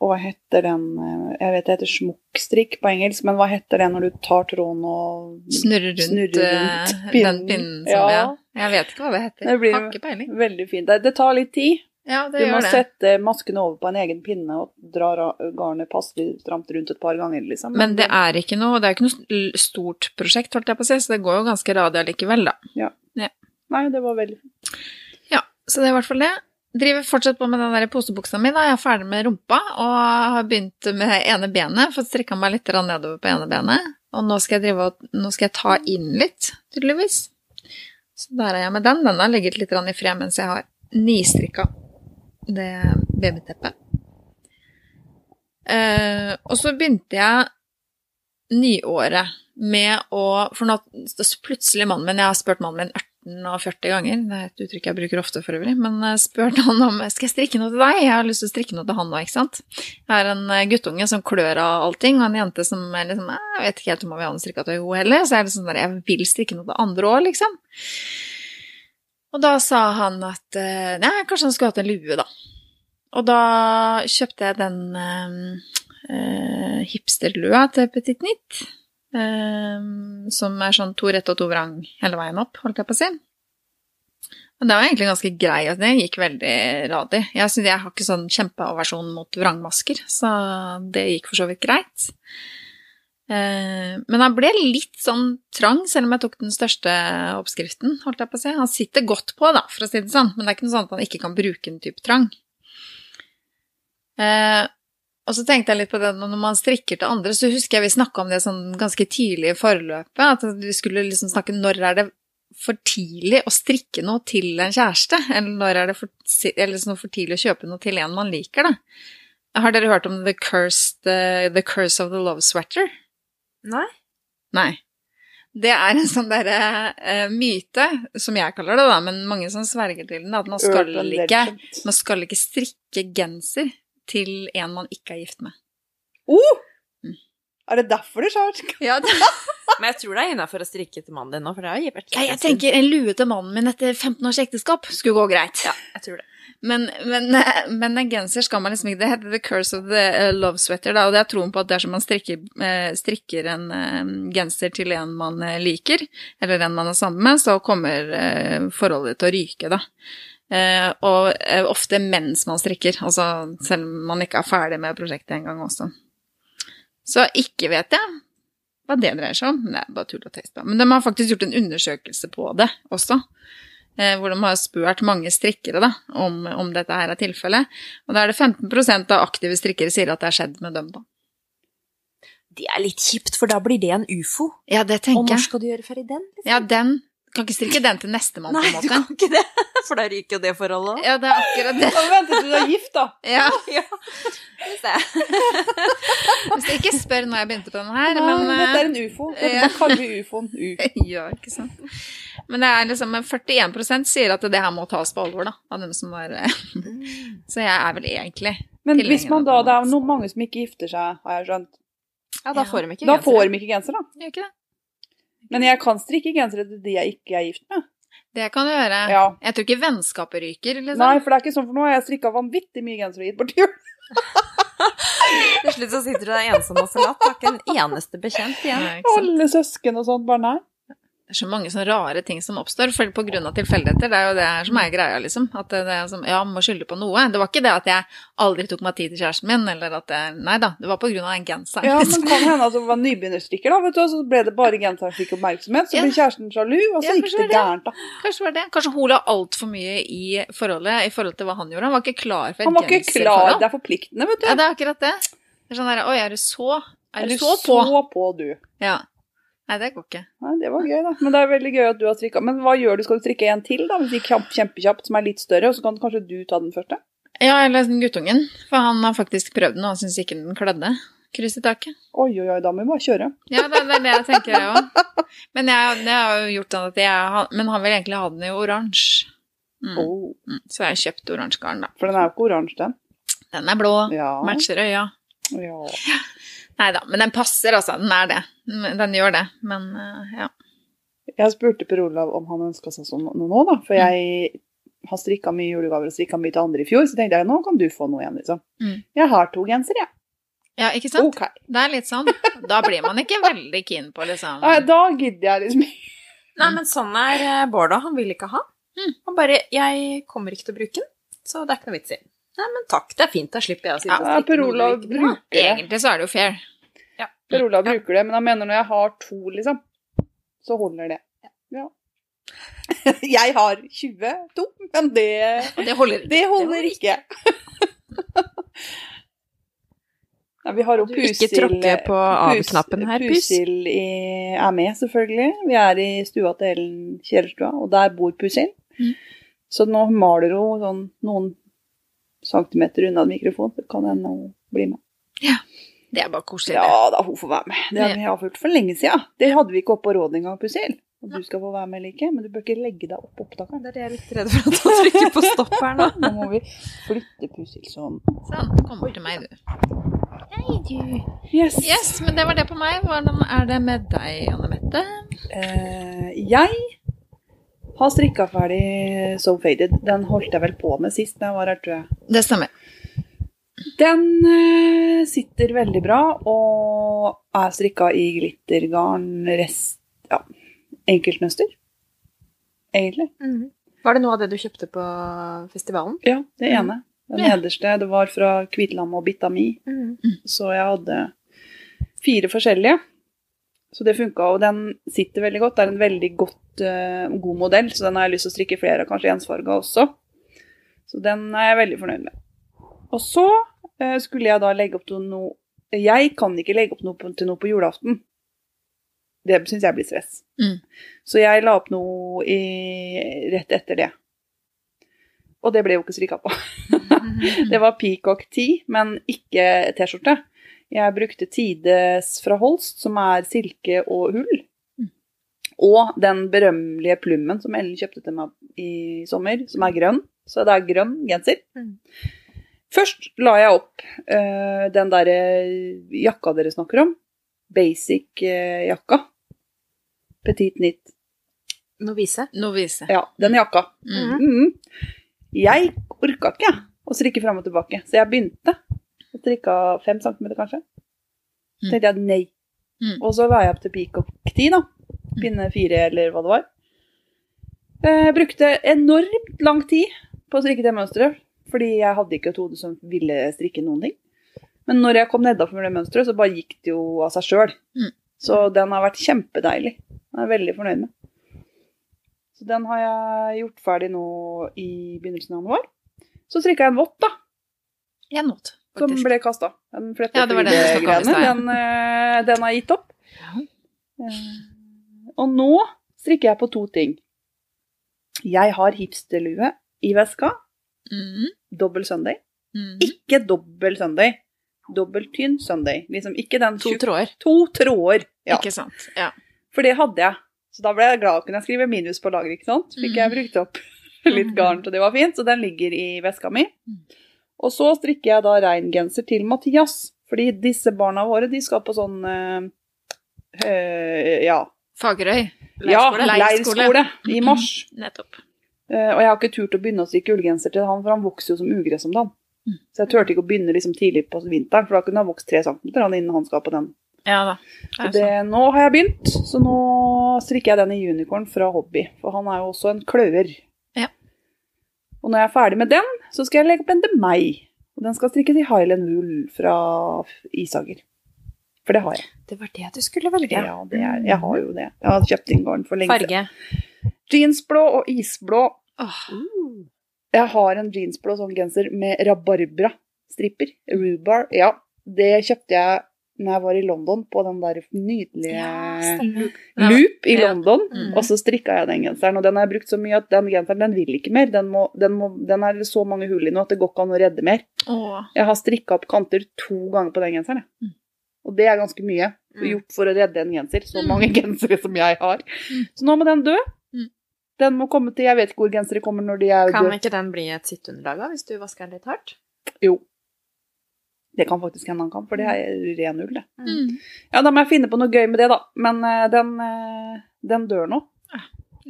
Og hva heter den eh, Jeg vet det heter smukkstrikk på engelsk, men hva heter det når du tar tråden og Snurrer rundt, Snurrer rundt pinnen. den pinnen. som Ja. Jeg, Jeg vet ikke hva det heter. Det blir- Har ikke peiling. Veldig fint. Det, det tar litt tid. Ja, det Du må gjør det. sette masken over på en egen pinne og dra ra- garnet passelig stramt rundt et par ganger, liksom. Men det er ikke noe, det er ikke noe stort prosjekt, holdt jeg på å si, så det går jo ganske radig allikevel, da. Nei, det var veldig fint. Ja, så det er i hvert fall det. Driver fortsatt på med den der posebuksa mi, da. Jeg er ferdig med rumpa og har begynt med ene benet. Fått strikka meg litt nedover på ene benet. Og nå skal drive Nå skal jeg ta inn litt, tydeligvis. Så der er jeg med den. Den har ligget litt i fred mens jeg har nistrikka det babyteppet. Eh, og så begynte jeg nyåret med å For nå plutselig mannen min Jeg har spurt mannen min 18 av 40 ganger, det er et uttrykk jeg bruker ofte for øvrig, men jeg spurte han om skal jeg strikke noe til deg. Jeg har lyst til å strikke noe til han nå, ikke sant. Jeg har en eh, guttunge som klør av allting, og en jente som er liksom «Eh, Jeg vet ikke helt om jeg vil ha noe strikka til henne heller, så jeg er liksom sånn der jeg vil strikke noe til andre òg, liksom. Og da sa han at eh, nei, kanskje han skulle hatt en lue, da. Og da kjøpte jeg den eh, eh, hipsterlua til Petit Nytt. Eh, som er sånn to rett og to vrang hele veien opp, holdt jeg på å si. Og det var egentlig ganske grei, og det gikk veldig radig. Jeg, synes jeg har ikke sånn kjempeaversjon mot vrangmasker, så det gikk for så vidt greit. Eh, Men han ble litt sånn trang, selv om jeg tok den største oppskriften. holdt jeg på å si. Han sitter godt på, da, for å si det sånn, men det er ikke noe sånn at han ikke kan bruke en type trang. Eh, og så tenkte jeg litt på det når man strikker til andre, så husker jeg vi snakka om det sånn ganske tidlig i forløpet, at vi skulle liksom snakke når er det for tidlig å strikke noe til en kjæreste, eller når er det for, sånn for tidlig å kjøpe noe til en man liker, da. Har dere hørt om The, Cursed, the, the Curse of the Love Sweater? Nei. Nei. Det er en sånn derre uh, myte, som jeg kaller det, da, men mange som sverger til den, at man skal, ikke, man skal ikke strikke genser til en man ikke er gift med. Oh! Mm. Er det derfor du skjer? *laughs* Ja, det, Men jeg tror det er innafor å strikke til mannen din nå, for det har jo vært jeg, jeg tenker en lue til mannen min etter 15 års ekteskap skulle gå greit. Ja, jeg tror det. Men, men, *laughs* men en genser skal man liksom ikke Det heter The Curse of the eh, Love Sweater, da, og det er troen på at dersom man strikker, eh, strikker en eh, genser til en man liker, eller en man er sammen med, så kommer forholdet til å ryke, da. Eh, og eh, ofte mens man strikker, altså selv om man ikke er ferdig med prosjektet engang også. Så ikke vet jeg hva det dreier seg om, det er bare tull og tøys. Men de har faktisk gjort en undersøkelse på det også. Eh, hvor de har spurt mange strikkere da, om, om dette her er tilfellet. Og da er det 15% av aktive strikkere sier at det har skjedd med dem. da. Det er litt kjipt, for da blir det en ufo. Ja, det Og tenker når jeg. skal du gjøre ferdig den? liksom? Ja, den Kan ikke strikke den til nestemann, på Nei, en du kan ikke det, *laughs* for da ryker jo det forholdet òg. Ja, det er akkurat det. Ja, men vent til du er gift, da. *laughs* Ja, *laughs* Ja. Hvis jeg ikke spør når jeg begynte på den her, Nei, men dette eh, er en ufo. Dette ja. kaller vi ufoen U. Ja, ikke sant. Men det er liksom 41% sier at det her må tas på alvor, da. Av dem som var eh, Så jeg er vel egentlig Men hvis man da, det. det er noen mange som ikke gifter seg, har jeg skjønt. ja, da får de ikke genser. Da får de ikke genser, da. Gjør ikke det? Men jeg kan strikke gensere til de jeg ikke er gift med. Det kan du gjøre. Ja. Jeg tror ikke vennskapet ryker, liksom. Nei, for det er ikke sånn, for nå har jeg strikka vanvittig mye gensere og gitt bort jul. Til slutt så sitter du der ensom og forlatt, har ikke en eneste bekjent igjen. Nei. Alle søsken og sånt, bare nei. Det er så mange sånne rare ting som oppstår på grunn av tilfeldigheter. Det er jo det som er greia, liksom. At det, det er som, ja, man må skylde på noe. Det var ikke det at jeg aldri tok meg tid til kjæresten min, eller at det Nei da, det var på grunn av den genseren. Ja, liksom. men kan hende at det var nybegynnerstrikker, da, vet du, og så ble det bare genseren fikk oppmerksomhet, så ble kjæresten sjalu, og så Ja, gikk det det. gærent, da. Kanskje var det. Kanskje hun la altfor mye i forholdet i forhold til hva han gjorde. Han var ikke klar for et Han var ikke klar, genserforhold. det er forpliktende, vet du. Ja, det er akkurat det. Det er sånn der, Oi, er du så Er, Er du så på? så på, du? Ja. Nei, det går ikke. Nei, det var gøy, da. Men det er veldig gøy at du har strikka. Men hva gjør du? Skal du strikke en til, da? Hvis ikke kjempekjapt, som er litt større, og så kan kanskje du ta den første? Ja, eller den guttungen. For han har faktisk prøvd den, og han syns ikke den klødde. Kryss i taket. Oi, oi, oi, da må vi bare kjøre. Ja, det, det er det jeg tenker, jeg òg. Men jeg, jeg, har jo gjort sånn at jeg Men han vil egentlig ha den i oransje. Mm. Oh. Så jeg har kjøpt oransje garn, da. for den er jo ikke oransje, den. Den er blå. Ja. Matcher øya. ja. Nei da, men den passer, altså. Den er det. Den gjør det. Men eh, ja. Jeg spurte Per Olav om han ønska seg sånn noe nå, da. For jeg har strikka mye julegaver og strikka mye til andre i fjor, så tenkte jeg nå kan du få noe igjen, liksom. Mm. Jeg har to gensere, jeg. ja, ikke sant? Ok. Det er litt sånn. Da blir man ikke veldig keen på, liksom. Nei, da gidder jeg liksom ikke. Nei, men sånn er eh, Bård òg. Han vil ikke ha. Mm. Han bare 'Jeg kommer ikke til å bruke den, så det er ikke noe vits i'. Nei, men takk, det er fint. Da slipper jeg å sitte Ja, og strikke det. Egentlig så er det jo fair. Per Olav bruker det, men han mener når jeg har to, liksom, så holder det. Ja. *laughs* Jeg har 22, men det, det holder ikke. det holder ikke. *laughs* Ja, vi har jo Du ikke Pusil tråkke på av-knappen her, Pus. Pusil i, er med, selvfølgelig. Vi er i stua til Ellen Kjellerstua, og der bor Pusil. Mm. Så nå maler hun sånn noen centimeter unna mikrofonen, så kan hende hun bli med. Det er bare koselig. Ja da, hun får være med. Det har vi avgjort for lenge siden. Det hadde vi ikke oppe på rådet engang, Pusil. Og du skal få være med eller ikke, men du bør ikke legge deg opp opptakeren. Det er det jeg er litt redd for at han trykker på stopp her nå. Nå må vi flytte Pusil sånn. Sånn, kom bort til meg, du. Hei, du. Yes. Yes, men det var det på meg. Hvordan er det med deg, Anne Mette? Eh, jeg har strikka ferdig So Faded. Den holdt jeg vel på med sist da jeg var her, tror jeg. Det stemmer. Den eh, sitter veldig bra, og er strikka i glittergarn rest Ja, enkeltmønster. Egentlig. Mhm. Var det noe av det du kjøpte på festivalen? Ja, det ene. Den Ja. nederste det var fra Kvitlam og Bitami, så jeg hadde fire forskjellige. Så det funka, og den sitter veldig godt. Det er en veldig godt, uh, god modell, så den har jeg lyst til å strikke flere av, kanskje ensfarga også. Så den er jeg veldig fornøyd med. Og så skulle jeg da legge opp til noe Jeg kan ikke legge opp noe til noe på julaften. Det syns jeg blir stress. Mm. Så jeg la opp noe i, rett etter det. Og det ble jo ikke strikka på. *laughs* Det var Peacock tee, men ikke T-skjorte. Jeg brukte Tides fra Holst, som er silke og hull. Mm. Og den berømmelige plummen som Ellen kjøpte til meg i sommer, som er grønn. Så det er grønn genser. Mm. Først la jeg opp uh, den derre jakka dere snakker om. Basic-jakka. Petit knit. Novise. Novise. Ja, den jakka. Mm. Mhm. Jeg orka ikke å strikke fram og tilbake, så jeg begynte. Jeg strikka fem centimeter, kanskje. Så Mm. tenkte jeg nei. Mm. Og så la jeg opp til peacock 10, da. Pinne fire, eller hva det var. Jeg brukte enormt lang tid på å strikke det mønsteret, fordi jeg hadde ikke et hode som ville strikke noen ting. Men når jeg kom nedafor det mønsteret, så bare gikk det jo av seg sjøl. Mm. Så den har vært kjempedeilig. Den er jeg veldig fornøyd med. Så den har jeg gjort ferdig nå i begynnelsen av januar. Så strikka jeg en vått, da, En som faktisk. ble kasta. Den fletta Ja, det den eh, den har jeg gitt opp. Ja. Eh, Og nå strikker jeg på to ting. Jeg har hipsterlue i veska. Mm. Dobbel Sunday. Mm. Ikke dobbel Sunday. Dobbel tynn Sunday. Liksom ikke den To tråder. To tråder. Ja, Ikke sant. Ja. for det hadde jeg. Så da ble jeg glad. Kunne jeg skrive minus på lageret, ikke sant? Fikk jeg brukt opp *laughs* litt garn, så det var fint. Så den ligger i veska mi. Mm. Og så strikker jeg da reingenser til Mathias. Fordi disse barna våre, de skal på sånn øh, øh, Ja. Fagerøy. Ja, Leirskole. leirskole i mars. Nettopp. Eh, og jeg har ikke turt å begynne å strikke ullgenser til han, for han vokser jo som ugress om dagen. Mm. Så jeg turte ikke å begynne liksom tidlig på vinteren, for da kunne han vokst tre centimeter han, innen han skal på den. Ja da. Så Det det, nå har jeg begynt, så nå strikker jeg den i unicorn fra hobby, for han er jo også en kløver. Ja. Og når jeg er ferdig med den, så skal jeg legge opp en til meg. Og den skal strikkes i Highland Wool fra Isager. For det har jeg. Det var det du skulle velge. Ja, det er, jeg har jo det. Jeg har kjøpt inn garn for lenge siden. Farge. Jeansblå og isblå Åh, Jeg har en jeansblå sånn genser med rabarbra-stripper. Ja, det kjøpte jeg når jeg var i London, på den der nydelige Ja. Loop i Ja. London. Mhm. Og så strikka jeg den genseren, og den har jeg brukt så mye at den genseren den vil ikke mer. Den, må, den, må, den er så mange hull i nå at det går ikke an å redde mer. Åh. Jeg har strikka opp kanter to ganger på den genseren. jeg. Og det er ganske mye Mm. gjort for å redde en genser. Så Mm. mange *laughs* gensere som jeg har. Mm. Så nå må den dø. Mm. Den må komme til Jeg vet ikke hvor gensere kommer når de er Kan ikke den bli et sitteunderlag hvis du vasker den litt hardt? Jo. Det kan faktisk hende han kan, for det er ren ull, det. Mm. Ja, da må jeg finne på noe gøy med det, da. Men eh, den, eh, den dør nå.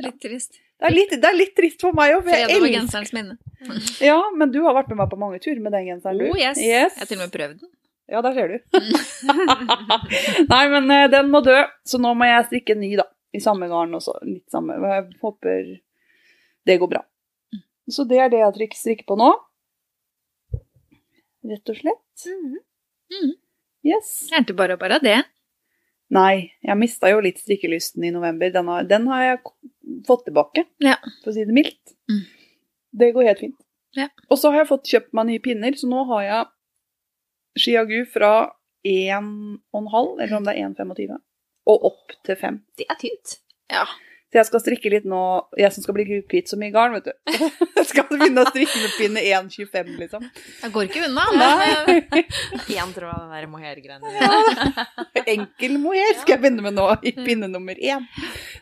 Litt trist. Det er litt, det er litt trist for meg òg, for jeg Fred over elsker genserens minne. *laughs* Ja, men du har vært med meg på mange turer med den genseren, du. Oh, yes. yes. Jeg har til og med prøvd den. Ja, der ser du. *laughs* Nei, men eh, den må dø, så nå må jeg strikke en ny, da. I samme garn og så litt samme. Jeg håper det går bra. Så det er det jeg strikker på nå. Rett og slett. Mhm. Yes. Det er ikke bare bare det. Nei, jeg mista jo litt strikkelysten i november. Den har, den har jeg fått tilbake, Ja. for å si det mildt. Mm. Det går helt fint. Ja. Og så har jeg fått kjøpt meg nye pinner, så nå har jeg Shiagu fra 1,5, eller om det er 1,25, og opp til fem. Det er tynt. Ja. Så jeg skal strikke litt nå, jeg som skal bli kvitt så mye garn, vet du. *laughs* Jeg skal begynne å strikke med pinne 1,25, liksom. Jeg går ikke unna. Én tråd av den der mohairgreiene. *laughs* Enkel mohair skal jeg begynne med nå, i pinne nummer én.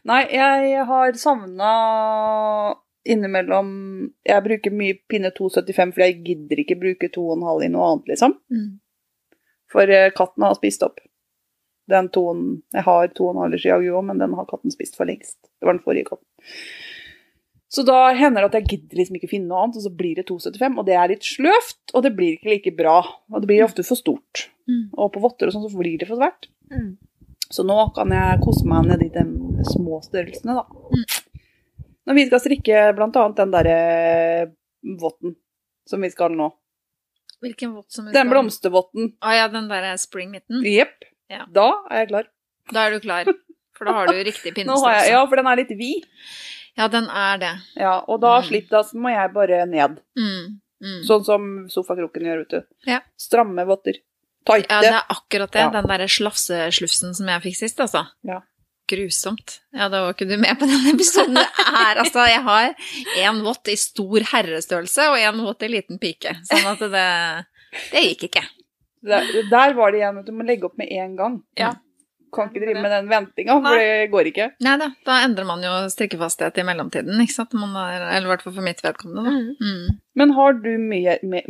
Nei, jeg har savna innimellom Jeg bruker mye pinne 2,75, for jeg gidder ikke bruke 2,5 i noe annet, liksom. Mm. For eh, katten har spist opp. Den toen Jeg har 2,5 i Shiagu òg, men den har katten spist for lengst. Det var den forrige katten. Så da hender det at jeg gidder liksom ikke finne noe annet, og så blir det 2,75, og det er litt sløvt, og det blir ikke like bra. Og det blir ofte for stort. Mm. Og på votter og sånn så blir det for svært. Mm. Så nå kan jeg kose meg nedi de små størrelsene, da. Mm. Når vi skal strikke blant annet den derre votten som vi skal nå. Hvilken vått som vi Den skal- blomstervotten. Å ja, den der spring mitten. Jepp. Ja. Da er jeg klar. Da er du klar. For da har du riktig *laughs* pinnestørrelse. ja, for den er litt vid. Ja, den er det. Ja, og da Mm. slipper da må jeg bare ned. Mm. Mm. Sånn som sofakroken gjør, vet du. Ja. Stramme votter. Tighte. Ja, det er akkurat det. Ja. Den derre slafseslufsen som jeg fikk sist, altså. Ja. Grusomt. Ja, da var ikke du med på den episoden. Det er altså Jeg har én vått i stor herrestørrelse og én vått i liten pike. Sånn at det Det gikk ikke. Der, der var det igjen at du må legge opp med en gang. Ja. Kan ikke drive med den ventinga, for det går ikke. Nei da, da endrer man jo strikkefasthet i mellomtiden, ikke sant. Man er, eller i hvert fall for mitt vedkommende, da. Mm. Mm. Men har du mye, mer,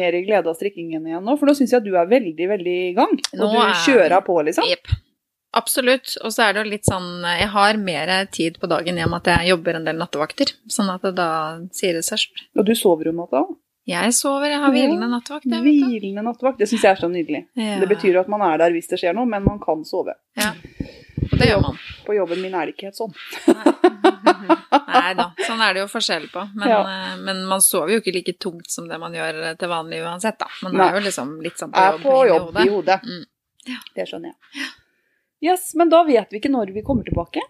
mer glede av strikkingen igjen nå? For nå syns jeg at du er veldig, veldig i gang. Og Nå du er- kjører på, liksom. Jepp. Absolutt. Og så er det jo litt sånn Jeg har mer tid på dagen i og med at jeg jobber en del nattevakter. Sånn at det da sier det seg sjøl. Og du sover om natta òg. Jeg sover, jeg har hvilende nattevakt. jeg. Hvilende nattevakt. Det syns jeg er så nydelig. Ja. Det betyr at man er der hvis det skjer noe, men man kan sove. Ja. Og det gjør man. På jobben min er det ikke helt sånn. *laughs* Nei da, sånn er det jo forskjell på. Men, Ja. eh, men man sover jo ikke like tungt som det man gjør eh, til vanlig uansett, da. Man Nei. er jo liksom litt sånn på jobb, på jobb i hodet. Mm. Det skjønner jeg. Yes, men da vet vi ikke når vi kommer tilbake.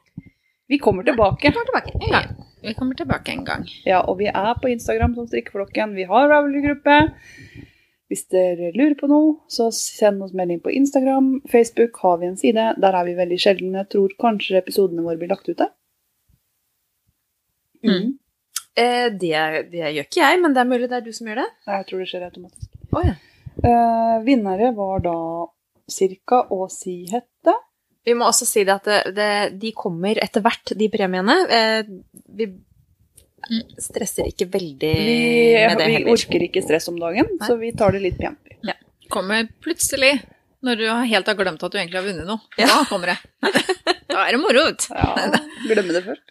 Vi kommer tilbake. Vi kommer tilbake. Ja. Vi kommer tilbake en gang. Ja, og vi er på Instagram som Strikkeflokken. Vi har Ravelry-gruppe. Hvis dere lurer på noe, så send oss melding på Instagram. Facebook har vi en side. Der er vi veldig sjeldne. Jeg tror kanskje episodene våre blir lagt ut der. Mm. Eh, det, det gjør ikke jeg, men det er mulig det er du som gjør det. Nei, Jeg tror det skjer automatisk. Oh, ja. Eh, vinnere var da Cirka og Sihette. Vi må også si det at det, det, de kommer etter hvert, de premiene. Eh, vi stresser ikke veldig Vi, med det vi heller. orker ikke stress om dagen, Nei. så vi tar det litt pent. Ja. Kommer plutselig, når du helt har glemt at du egentlig har vunnet noe. Ja. Da kommer det. *laughs* Da er det moro. vet du. Ja, glemme det først.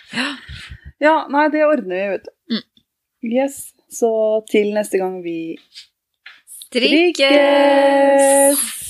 Ja, nei, det ordner vi, vet du. Mm. Yes, så til neste gang vi Strikkes! strikkes!